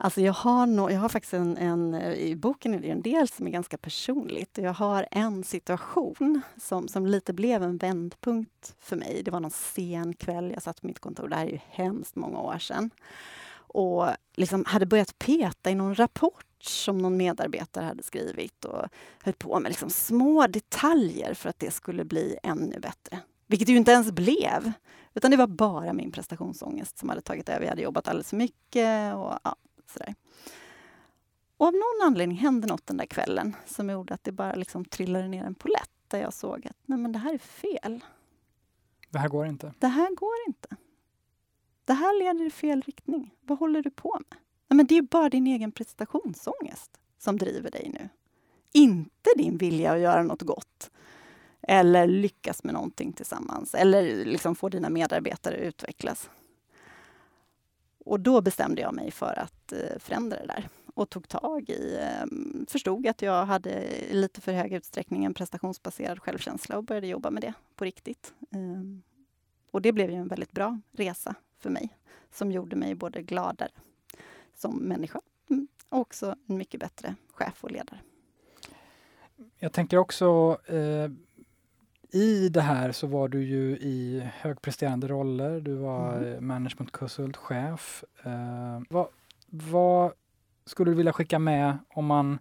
Alltså jag har, no, jag har faktiskt en, en, i boken är det en del som är ganska personligt. Jag har en situation som, som lite blev en vändpunkt för mig. Det var någon sen kväll, jag satt på mitt kontor, det här är ju hemskt många år sedan. Och liksom hade börjat peta i någon rapport som någon medarbetare hade skrivit och höll på med liksom små detaljer för att det skulle bli ännu bättre. Vilket det ju inte ens blev. Utan det var bara min prestationsångest som hade tagit över. Jag hade jobbat alldeles för mycket och ja, Sådär. Och av någon anledning hände något den där kvällen som gjorde att det bara liksom trillade ner en polett där jag såg att nej men det här är fel. Det här går inte. Det här går inte. Det här leder i fel riktning. Vad håller du på med? Nej, men det är bara din egen prestationsångest som driver dig nu. Inte din vilja att göra något gott. Eller lyckas med någonting tillsammans. Eller liksom få dina medarbetare att utvecklas. Och då bestämde jag mig för att eh, förändra det där och tog tag i, ehm, förstod att jag hade i lite för hög utsträckning en prestationsbaserad självkänsla och började jobba med det på riktigt. Ehm, och det blev ju en väldigt bra resa för mig som gjorde mig både gladare som människa mm, och också en mycket bättre chef och ledare. Jag tänker också eh, i det här så var du ju i högpresterande roller. Du var mm. managementkonsult, chef. Eh, vad, vad, skulle du vilja skicka med om man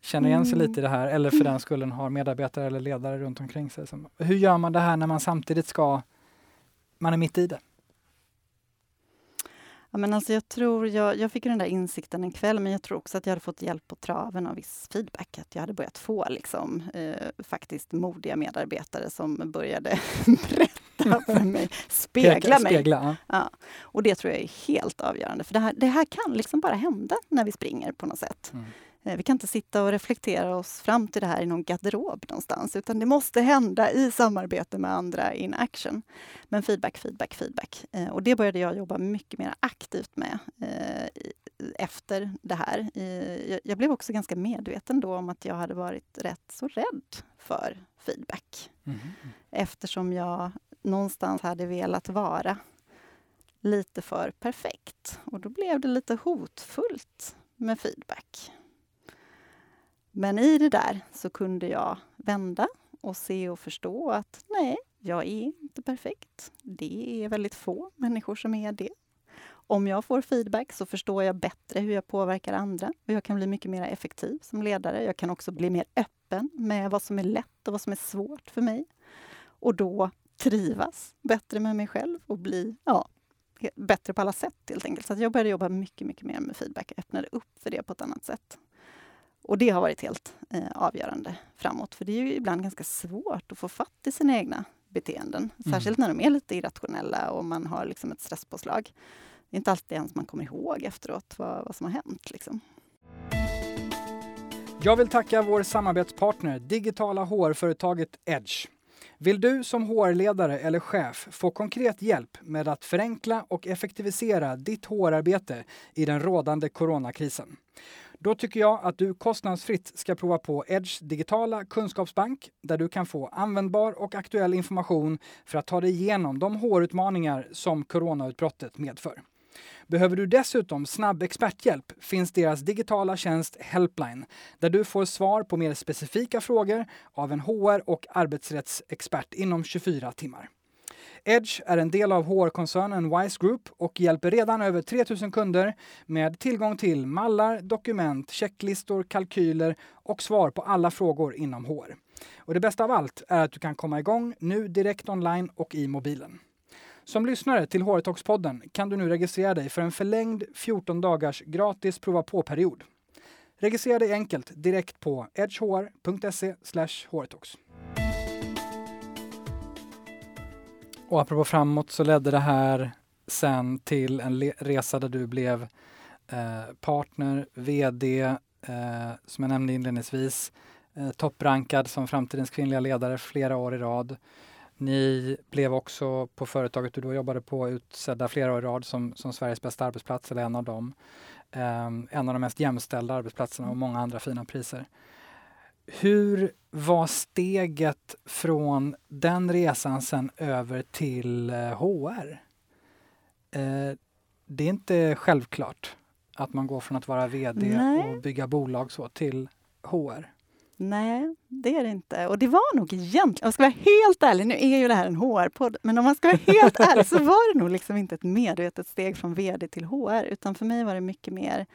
känner igen sig mm. lite i det här eller för den skullen har medarbetare eller ledare runt omkring sig? Hur gör man det här när man samtidigt ska, man är mitt i det? Ja, men alltså jag, tror, jag, jag fick den där insikten en kväll, men jag tror också att jag hade fått hjälp på traven av viss feedback. Att jag hade börjat få liksom, eh, faktiskt modiga medarbetare som började *laughs* berätta för mig, spegla mig. Spegla, ja. Och det tror jag är helt avgörande, för det här, det här kan liksom bara hända när vi springer på något sätt. Mm. Eh, vi kan inte sitta och reflektera oss fram till det här i någon garderob någonstans, utan det måste hända i samarbete med andra in action. Men feedback, feedback, feedback. Eh, och det började jag jobba mycket mer aktivt med eh, efter det här. Jag blev också ganska medveten då om att jag hade varit rätt så rädd för feedback. Mm. Eftersom jag någonstans hade velat vara lite för perfekt. Och då blev det lite hotfullt med feedback. Men i det där så kunde jag vända och se och förstå att nej, jag är inte perfekt. Det är väldigt få människor som är det. Om jag får feedback så förstår jag bättre hur jag påverkar andra och jag kan bli mycket mer effektiv som ledare. Jag kan också bli mer öppen med vad som är lätt och vad som är svårt för mig. Och då trivas bättre med mig själv och bli ja, bättre på alla sätt helt enkelt. Så jag började jobba mycket, mycket mer med feedback och öppnade upp för det på ett annat sätt. Och det har varit helt eh, avgörande framåt, för det är ju ibland ganska svårt att få fatt i sina egna beteenden. Mm. Särskilt när de är lite irrationella och man har liksom ett stresspåslag. Det är inte alltid ens man kommer ihåg efteråt vad, vad som har hänt. Liksom. Jag vill tacka vår samarbetspartner, digitala HR-företaget Edge. Vill du som HR-ledare eller chef få konkret hjälp med att förenkla och effektivisera ditt HR-arbete i den rådande coronakrisen? Då tycker jag att du kostnadsfritt ska prova på Edge digitala kunskapsbank där du kan få användbar och aktuell information för att ta dig igenom de HR-utmaningar som coronautbrottet medför. Behöver du dessutom snabb experthjälp finns deras digitala tjänst Helpline där du får svar på mer specifika frågor av en HR och arbetsrättsexpert inom 24 timmar. Edge är en del av HR-koncernen Wise Group och hjälper redan över 3000 kunder med tillgång till mallar, dokument, checklistor, kalkyler och svar på alla frågor inom HR. Och det bästa av allt är att du kan komma igång nu direkt online och i mobilen. Som lyssnare till HR Talks-podden kan du nu registrera dig för en förlängd 14 dagars gratis prova på-period. Registrera dig enkelt direkt på edgehr.se hrtalks. Och apropå framåt så ledde det här sen till en resa där du blev eh, partner, VD, eh, som jag nämnde inledningsvis, eh, topprankad som framtidens kvinnliga ledare flera år i rad. Ni blev också på företaget du då jobbade på utsedda flera år i rad som, som Sveriges bästa arbetsplats, eller en av dem. Ehm, en av de mest jämställda arbetsplatserna och många andra fina priser. Hur var steget från den resan sen över till HR? Uh, det är inte självklart att man går från att vara VD Nej. och bygga bolag så till HR. Nej, det är det inte. Och det var nog egentligen, om jag ska vara helt ärlig, nu är ju det här en HR-podd, men om man ska vara helt *laughs* ärlig så var det nog liksom inte ett medvetet steg från VD till HR, utan för mig var det mycket mer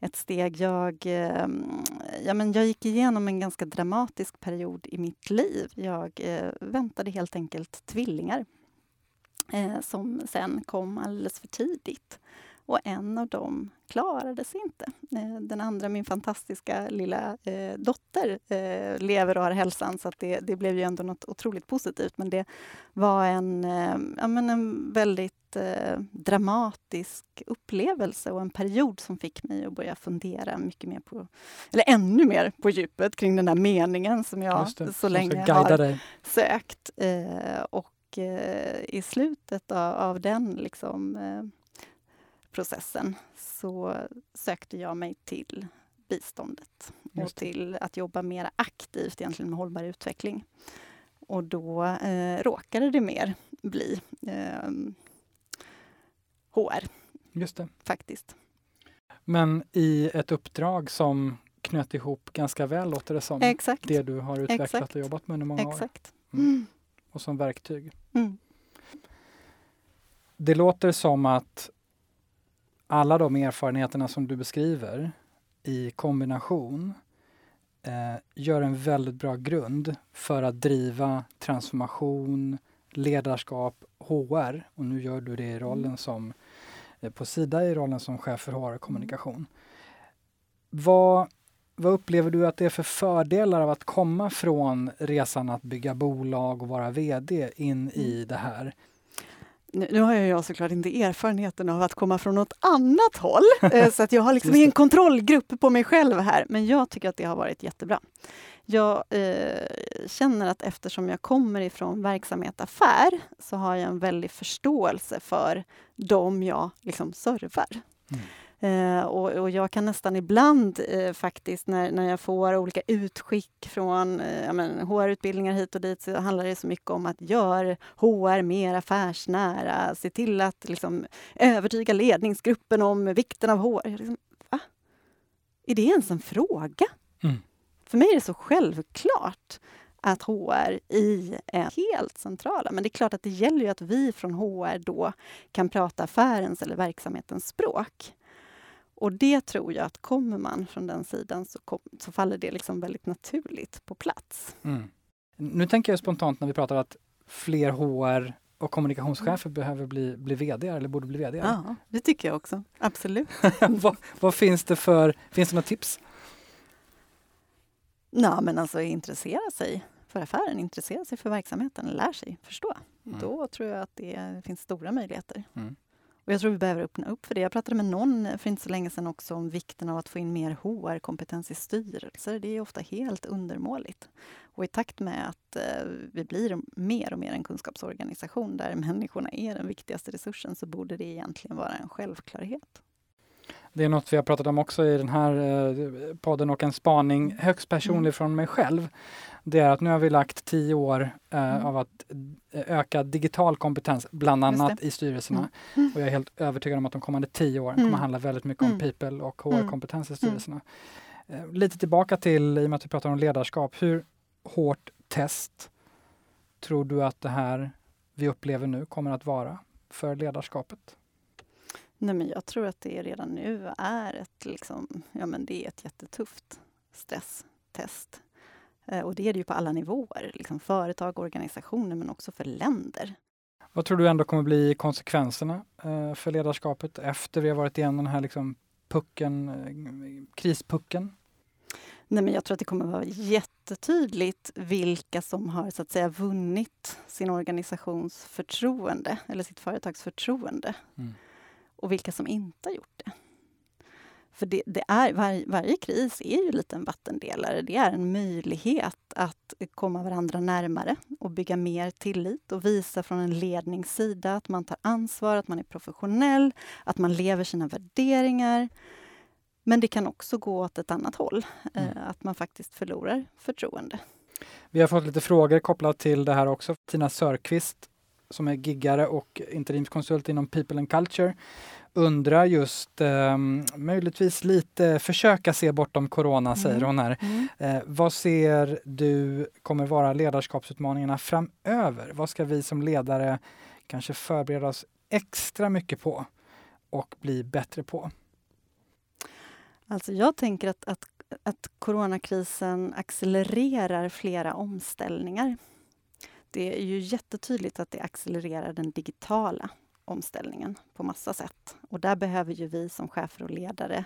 ett steg. Jag, ehm, ja, men jag gick igenom en ganska dramatisk period i mitt liv. Jag eh, väntade helt enkelt tvillingar eh, som sen kom alldeles för tidigt. Och en av dem klarade sig inte. Eh, den andra, min fantastiska lilla eh, dotter, eh, lever och har hälsan så det, det, blev ju ändå något otroligt positivt. Men det var en, eh, ja, men en väldigt eh, dramatisk upplevelse och en period som fick mig att börja fundera mycket mer på, eller ännu mer på djupet kring den där meningen som jag så länge har dig. sökt. Eh, och i slutet av, av den liksom, processen så sökte jag mig till biståndet och till att jobba mer aktivt egentligen med hållbar utveckling. Och då eh, råkade det mer bli eh, HR. Just det. Faktiskt. Men i ett uppdrag som knöt ihop ganska väl, låter det som, Exakt. det du har utvecklat Exakt. och jobbat med under många Exakt. år. Mm. Och som verktyg. Mm. Det låter som att alla de erfarenheterna som du beskriver i kombination eh, gör en väldigt bra grund för att driva transformation, ledarskap, HR och nu gör du det i rollen mm. som eh, på Sida i rollen som chef för HR och kommunikation. Vad, vad upplever du att det är för fördelar av att komma från resan att bygga bolag och vara VD in i mm. det här? Nu, har jag såklart inte erfarenheten av att komma från något annat håll, *laughs* eh, så att jag har liksom ingen kontrollgrupp på mig själv här, men jag tycker att det har varit jättebra. Jag eh, känner att eftersom jag kommer ifrån verksamhet affär så har jag en väldig förståelse för dem jag liksom servar. Mm. Eh, och, och, jag kan nästan ibland eh, faktiskt när, när jag får olika utskick från eh, HR-utbildningar hit och dit så handlar det så mycket om att göra HR mer affärsnära, se till att liksom, övertyga ledningsgruppen om vikten av HR. Liksom, va? Är det ens en fråga? Mm. För mig är det så självklart att HR i är helt centrala. Men det är klart att det gäller ju att vi från HR då kan prata affärens eller verksamhetens språk. Och det tror jag att kommer man från den sidan så, kom, så faller det liksom väldigt naturligt på plats. Mm. Nu tänker jag spontant när vi pratar att fler HR och kommunikationschefer mm. behöver bli, bli VD eller borde bli VD. Ja, det tycker jag också. Absolut. *laughs* vad, vad, finns det för, finns det några tips? Ja, men alltså intressera sig för affären, intressera sig för verksamheten, lär sig förstå. Mm. Då tror jag att det finns stora möjligheter. Mm. Och jag tror vi behöver öppna upp för det. Jag pratade med någon för inte så länge sedan också om vikten av att få in mer HR-kompetens i styrelser. Det är ofta helt undermåligt. Och i takt med att eh, vi blir mer och mer en kunskapsorganisation där människorna är den viktigaste resursen så borde det egentligen vara en självklarhet. Det är något vi har pratat om också i den här eh, podden och en spaning högst personlig mm. från mig själv. Det är att nu har vi lagt tio år eh, mm. av att eh, öka digital kompetens, bland annat i styrelserna. Mm. Och jag är helt övertygad om att de kommande tio åren kommer mm. handla väldigt mycket om mm. people och HR-kompetens i styrelserna. Eh, lite tillbaka till, i och med att vi pratar om ledarskap, hur hårt test tror du att det här vi upplever nu kommer att vara för ledarskapet? Nej, men jag tror att det redan nu är ett, liksom, ja, men det är ett jättetufft stresstest. Eh, och det är det ju på alla nivåer, liksom företag, organisationer men också för länder. Vad tror du ändå kommer bli konsekvenserna eh, för ledarskapet efter vi har varit igenom den här liksom pucken, eh, krispucken? Nej, men jag tror att det kommer vara jättetydligt vilka som har så att säga vunnit sin organisations förtroende eller sitt företags förtroende. Mm. Och vilka som inte har gjort det. För det, det är, var, varje kris är ju lite en vattendelare. Det är en möjlighet att komma varandra närmare och bygga mer tillit och visa från en ledningssida att man tar ansvar, att man är professionell, att man lever sina värderingar. Men det kan också gå åt ett annat håll, eh, mm. att man faktiskt förlorar förtroende. Vi har fått lite frågor kopplat till det här också. Tina Sörqvist som är giggare och interimskonsult inom People and Culture undrar just eh, möjligtvis lite försöka se bortom corona, mm. säger hon här. Mm. Eh, vad ser du kommer vara ledarskapsutmaningarna framöver? Vad ska vi som ledare kanske förbereda oss extra mycket på och bli bättre på? Alltså jag tänker att, att, att coronakrisen accelererar flera omställningar. Det är ju jättetydligt att det accelererar den digitala omställningen på massa sätt. Och där behöver ju vi som chefer och ledare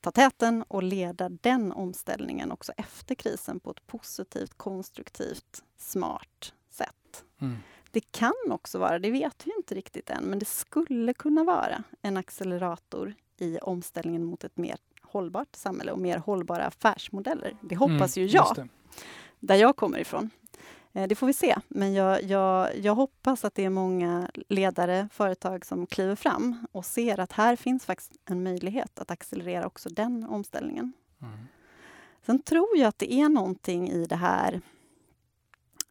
ta täten och leda den omställningen också efter krisen på ett positivt, konstruktivt, smart sätt. Mm. Det kan också vara, det vet vi inte riktigt än, men det skulle kunna vara en accelerator i omställningen mot ett mer hållbart samhälle och mer hållbara affärsmodeller. Det hoppas mm, ju jag, där jag kommer ifrån. Eh, det får vi se, men jag, jag, jag hoppas att det är många ledare, företag som kliver fram och ser att här finns faktiskt en möjlighet att accelerera också den omställningen. Mm. Sen tror jag att det är någonting i det här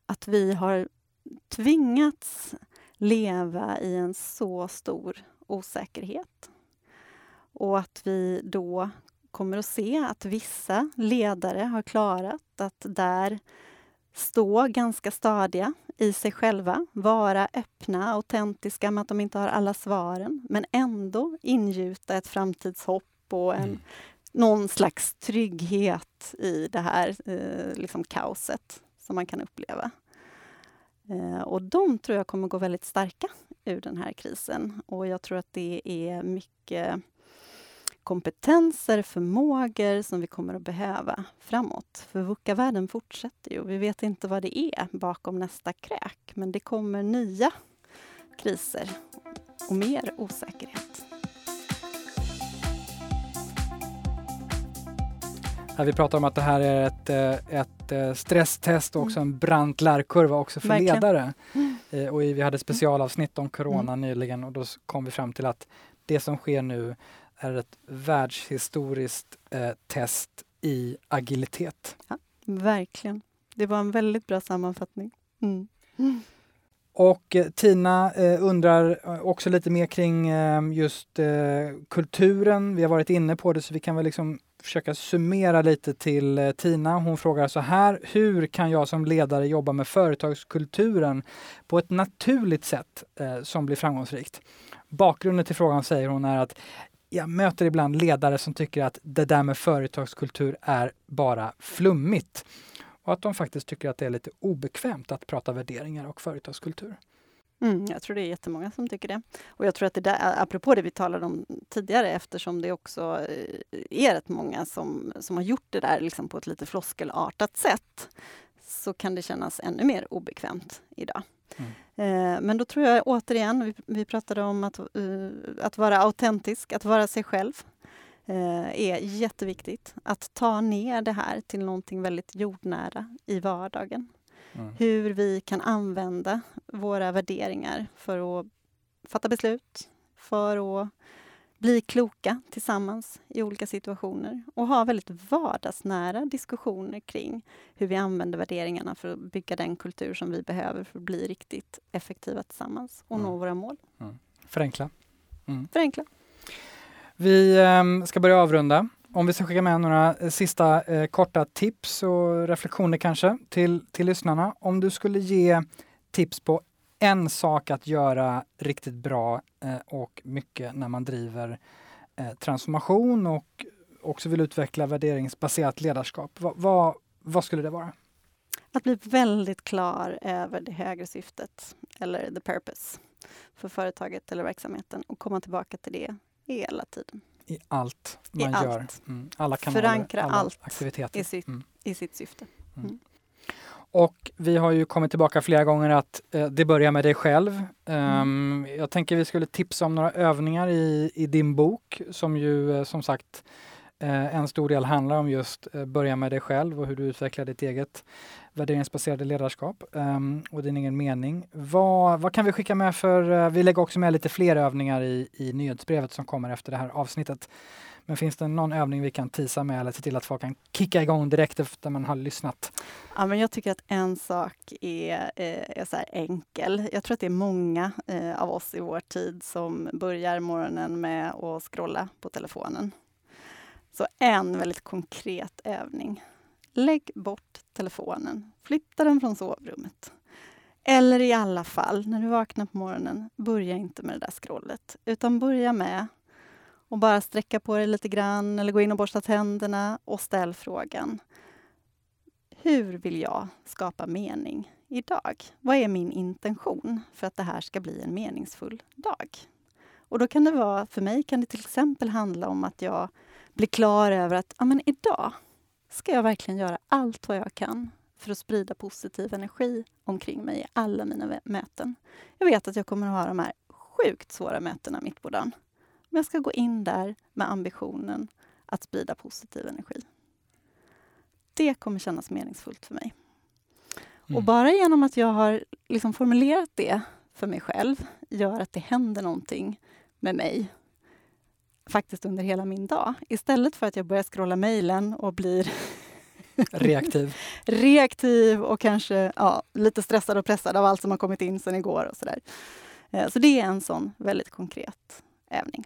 att vi har tvingats leva i en så stor osäkerhet. Och att vi då kommer att se att vissa ledare har klarat att där stå ganska stadiga i sig själva, vara öppna, autentiska med att de inte har alla svaren, men ändå ingjuta ett framtidshopp och en, mm. någon slags trygghet i det här eh, liksom kaoset som man kan uppleva. Eh, och de tror jag kommer gå väldigt starka ur den här krisen. Och jag tror att det är mycket kompetenser, förmågor som vi kommer att behöva framåt. För VUCA-världen fortsätter ju. Vi vet inte vad det är bakom nästa kräk, men det kommer nya kriser och mer osäkerhet. Vi pratar om att det här är ett, eh, ett eh, stresstest och också en brant lärkurva också för Verkligen. ledare. Mm. Eh, och vi hade specialavsnitt om corona mm. nyligen och då kom vi fram till att det som sker nu är ett världshistoriskt eh, test i agilitet. Ja, verkligen. Det var en väldigt bra sammanfattning. Mm. Mm. Och eh, Tina eh, undrar eh, också lite mer kring eh, just kulturen. Vi har varit inne på det så vi kan väl liksom försöka summera lite till Tina. Hon frågar så här. Hur kan jag som ledare jobba med företagskulturen på ett naturligt sätt som blir framgångsrikt? Bakgrunden till frågan säger hon är att jag möter ibland ledare som tycker att det där med företagskultur är bara flummigt. Och att de faktiskt tycker att det är lite obekvämt att prata värderingar och företagskultur. Mm, jag tror det är jättemånga som tycker det. Och jag tror att det där, apropå det vi talade om tidigare, eftersom det också eh, är rätt många som, som har gjort det där liksom på ett lite floskelartat sätt, så kan det kännas ännu mer obekvämt idag. Mm. Eh, men då tror jag återigen, vi, vi pratade om att, uh, att vara autentisk, att vara sig själv uh, är jätteviktigt. Att ta ner det här till någonting väldigt jordnära i vardagen. Mm. Hur vi kan använda våra värderingar för att fatta beslut, för att bli kloka tillsammans i olika situationer och ha väldigt vardagsnära diskussioner kring hur vi använder värderingarna för att bygga den kultur som vi behöver för att bli riktigt effektiva tillsammans och Mm. nå våra mål. Förenkla. Mm. Förenkla. Vi ehm, ska börja avrunda. Om vi ska skicka med några eh, sista eh, korta tips och reflektioner kanske till, till lyssnarna. Om du skulle ge tips på en sak att göra riktigt bra eh, och mycket när man driver eh, transformation och också vill utveckla värderingsbaserat ledarskap. Va, vad, vad skulle det vara? Att bli väldigt klar över det högre syftet, eller the purpose, för företaget eller verksamheten och komma tillbaka till det hela tiden I allt I man gör. allt. Mm. Alla kanaler, Förankra alla allt aktiviteter. i sitt, Mm. i sitt syfte. Och vi har ju kommit tillbaka flera gånger att eh, det börjar med dig själv. Ehm, Jag tänker vi skulle tipsa om några övningar i, i din bok som ju eh, som sagt eh, en stor del handlar om just eh, börja med dig själv och hur du utvecklar ditt eget värderingsbaserade ledarskap ehm, och din egen mening. Vad, vad kan vi skicka med för, eh, vi lägger också med lite fler övningar i, i nyhetsbrevet som kommer efter det här avsnittet. Men finns det någon övning vi kan tisa med eller se till att folk kan kicka igång direkt efter man har lyssnat? Ja, men jag tycker att en sak är, eh, är så här enkel. Jag tror att det är många eh, av oss i vår tid som börjar morgonen med att scrolla på telefonen. Så en väldigt konkret övning. Lägg bort telefonen. Flytta den från sovrummet. Eller i alla fall, när du vaknar på morgonen, börja inte med det där scrollet. Utan börja med och bara sträcka på dig lite grann eller gå in och borsta tänderna och ställ frågan hur vill jag skapa mening idag? Vad är min intention för att det här ska bli en meningsfull dag? Och då kan det vara, för mig kan det till exempel handla om att jag blir klar över att ja, men idag ska jag verkligen göra allt vad jag kan för att sprida positiv energi omkring mig i alla mina möten. Jag vet att jag kommer att ha de här sjukt svåra mötena mitt på dagen. Men jag ska gå in där med ambitionen att sprida positiv energi det kommer kännas meningsfullt för mig. Mm. Och bara genom att jag har liksom formulerat det för mig själv gör att det händer någonting med mig faktiskt under hela min dag. Istället för att jag börjar scrolla mejlen och blir *laughs* Reaktiv. reaktiv och kanske ja, lite stressad och pressad av allt som har kommit in sen igår och sådär. Eh, Så det är en sån väldigt konkret övning.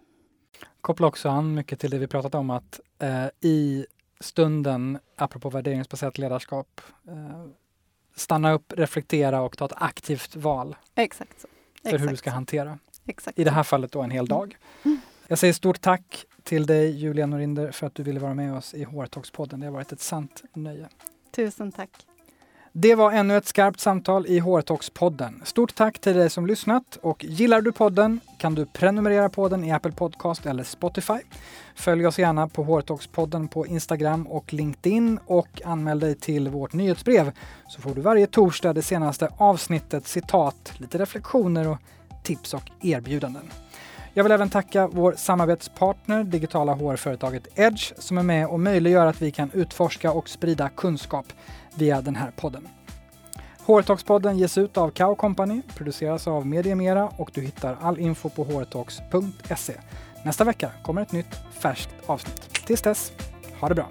Kopplar också an mycket till det vi pratat om att eh, i stunden, apropå värderingsbaserat ledarskap, eh, stanna upp, reflektera och ta ett aktivt val Exakt så. för hur du Exakt ska hantera, Exakt i det här fallet då en hel dag. Mm. Jag säger stort tack till dig Julia Norinder för att du ville vara med oss i HR-talkspodden. Det har varit ett sant nöje. Tusen tack. Det var ännu ett skarpt samtal i HR-talks-podden. Stort tack till dig som lyssnat och gillar du podden kan du prenumerera på den i Apple Podcast eller Spotify. Följ oss gärna på HR-talks-podden på Instagram och LinkedIn och anmäl dig till vårt nyhetsbrev så får du varje torsdag det senaste avsnittet, citat, lite reflektioner och tips och erbjudanden. Jag vill även tacka vår samarbetspartner, digitala HR-företaget Edge, som är med och möjliggör att vi kan utforska och sprida kunskap via den här podden. Hårtalkspodden ges ut av Kao Company, produceras av Mediemera och du hittar all info på hårtalks.se. Nästa vecka kommer ett nytt färskt avsnitt. Tills dess, ha det bra!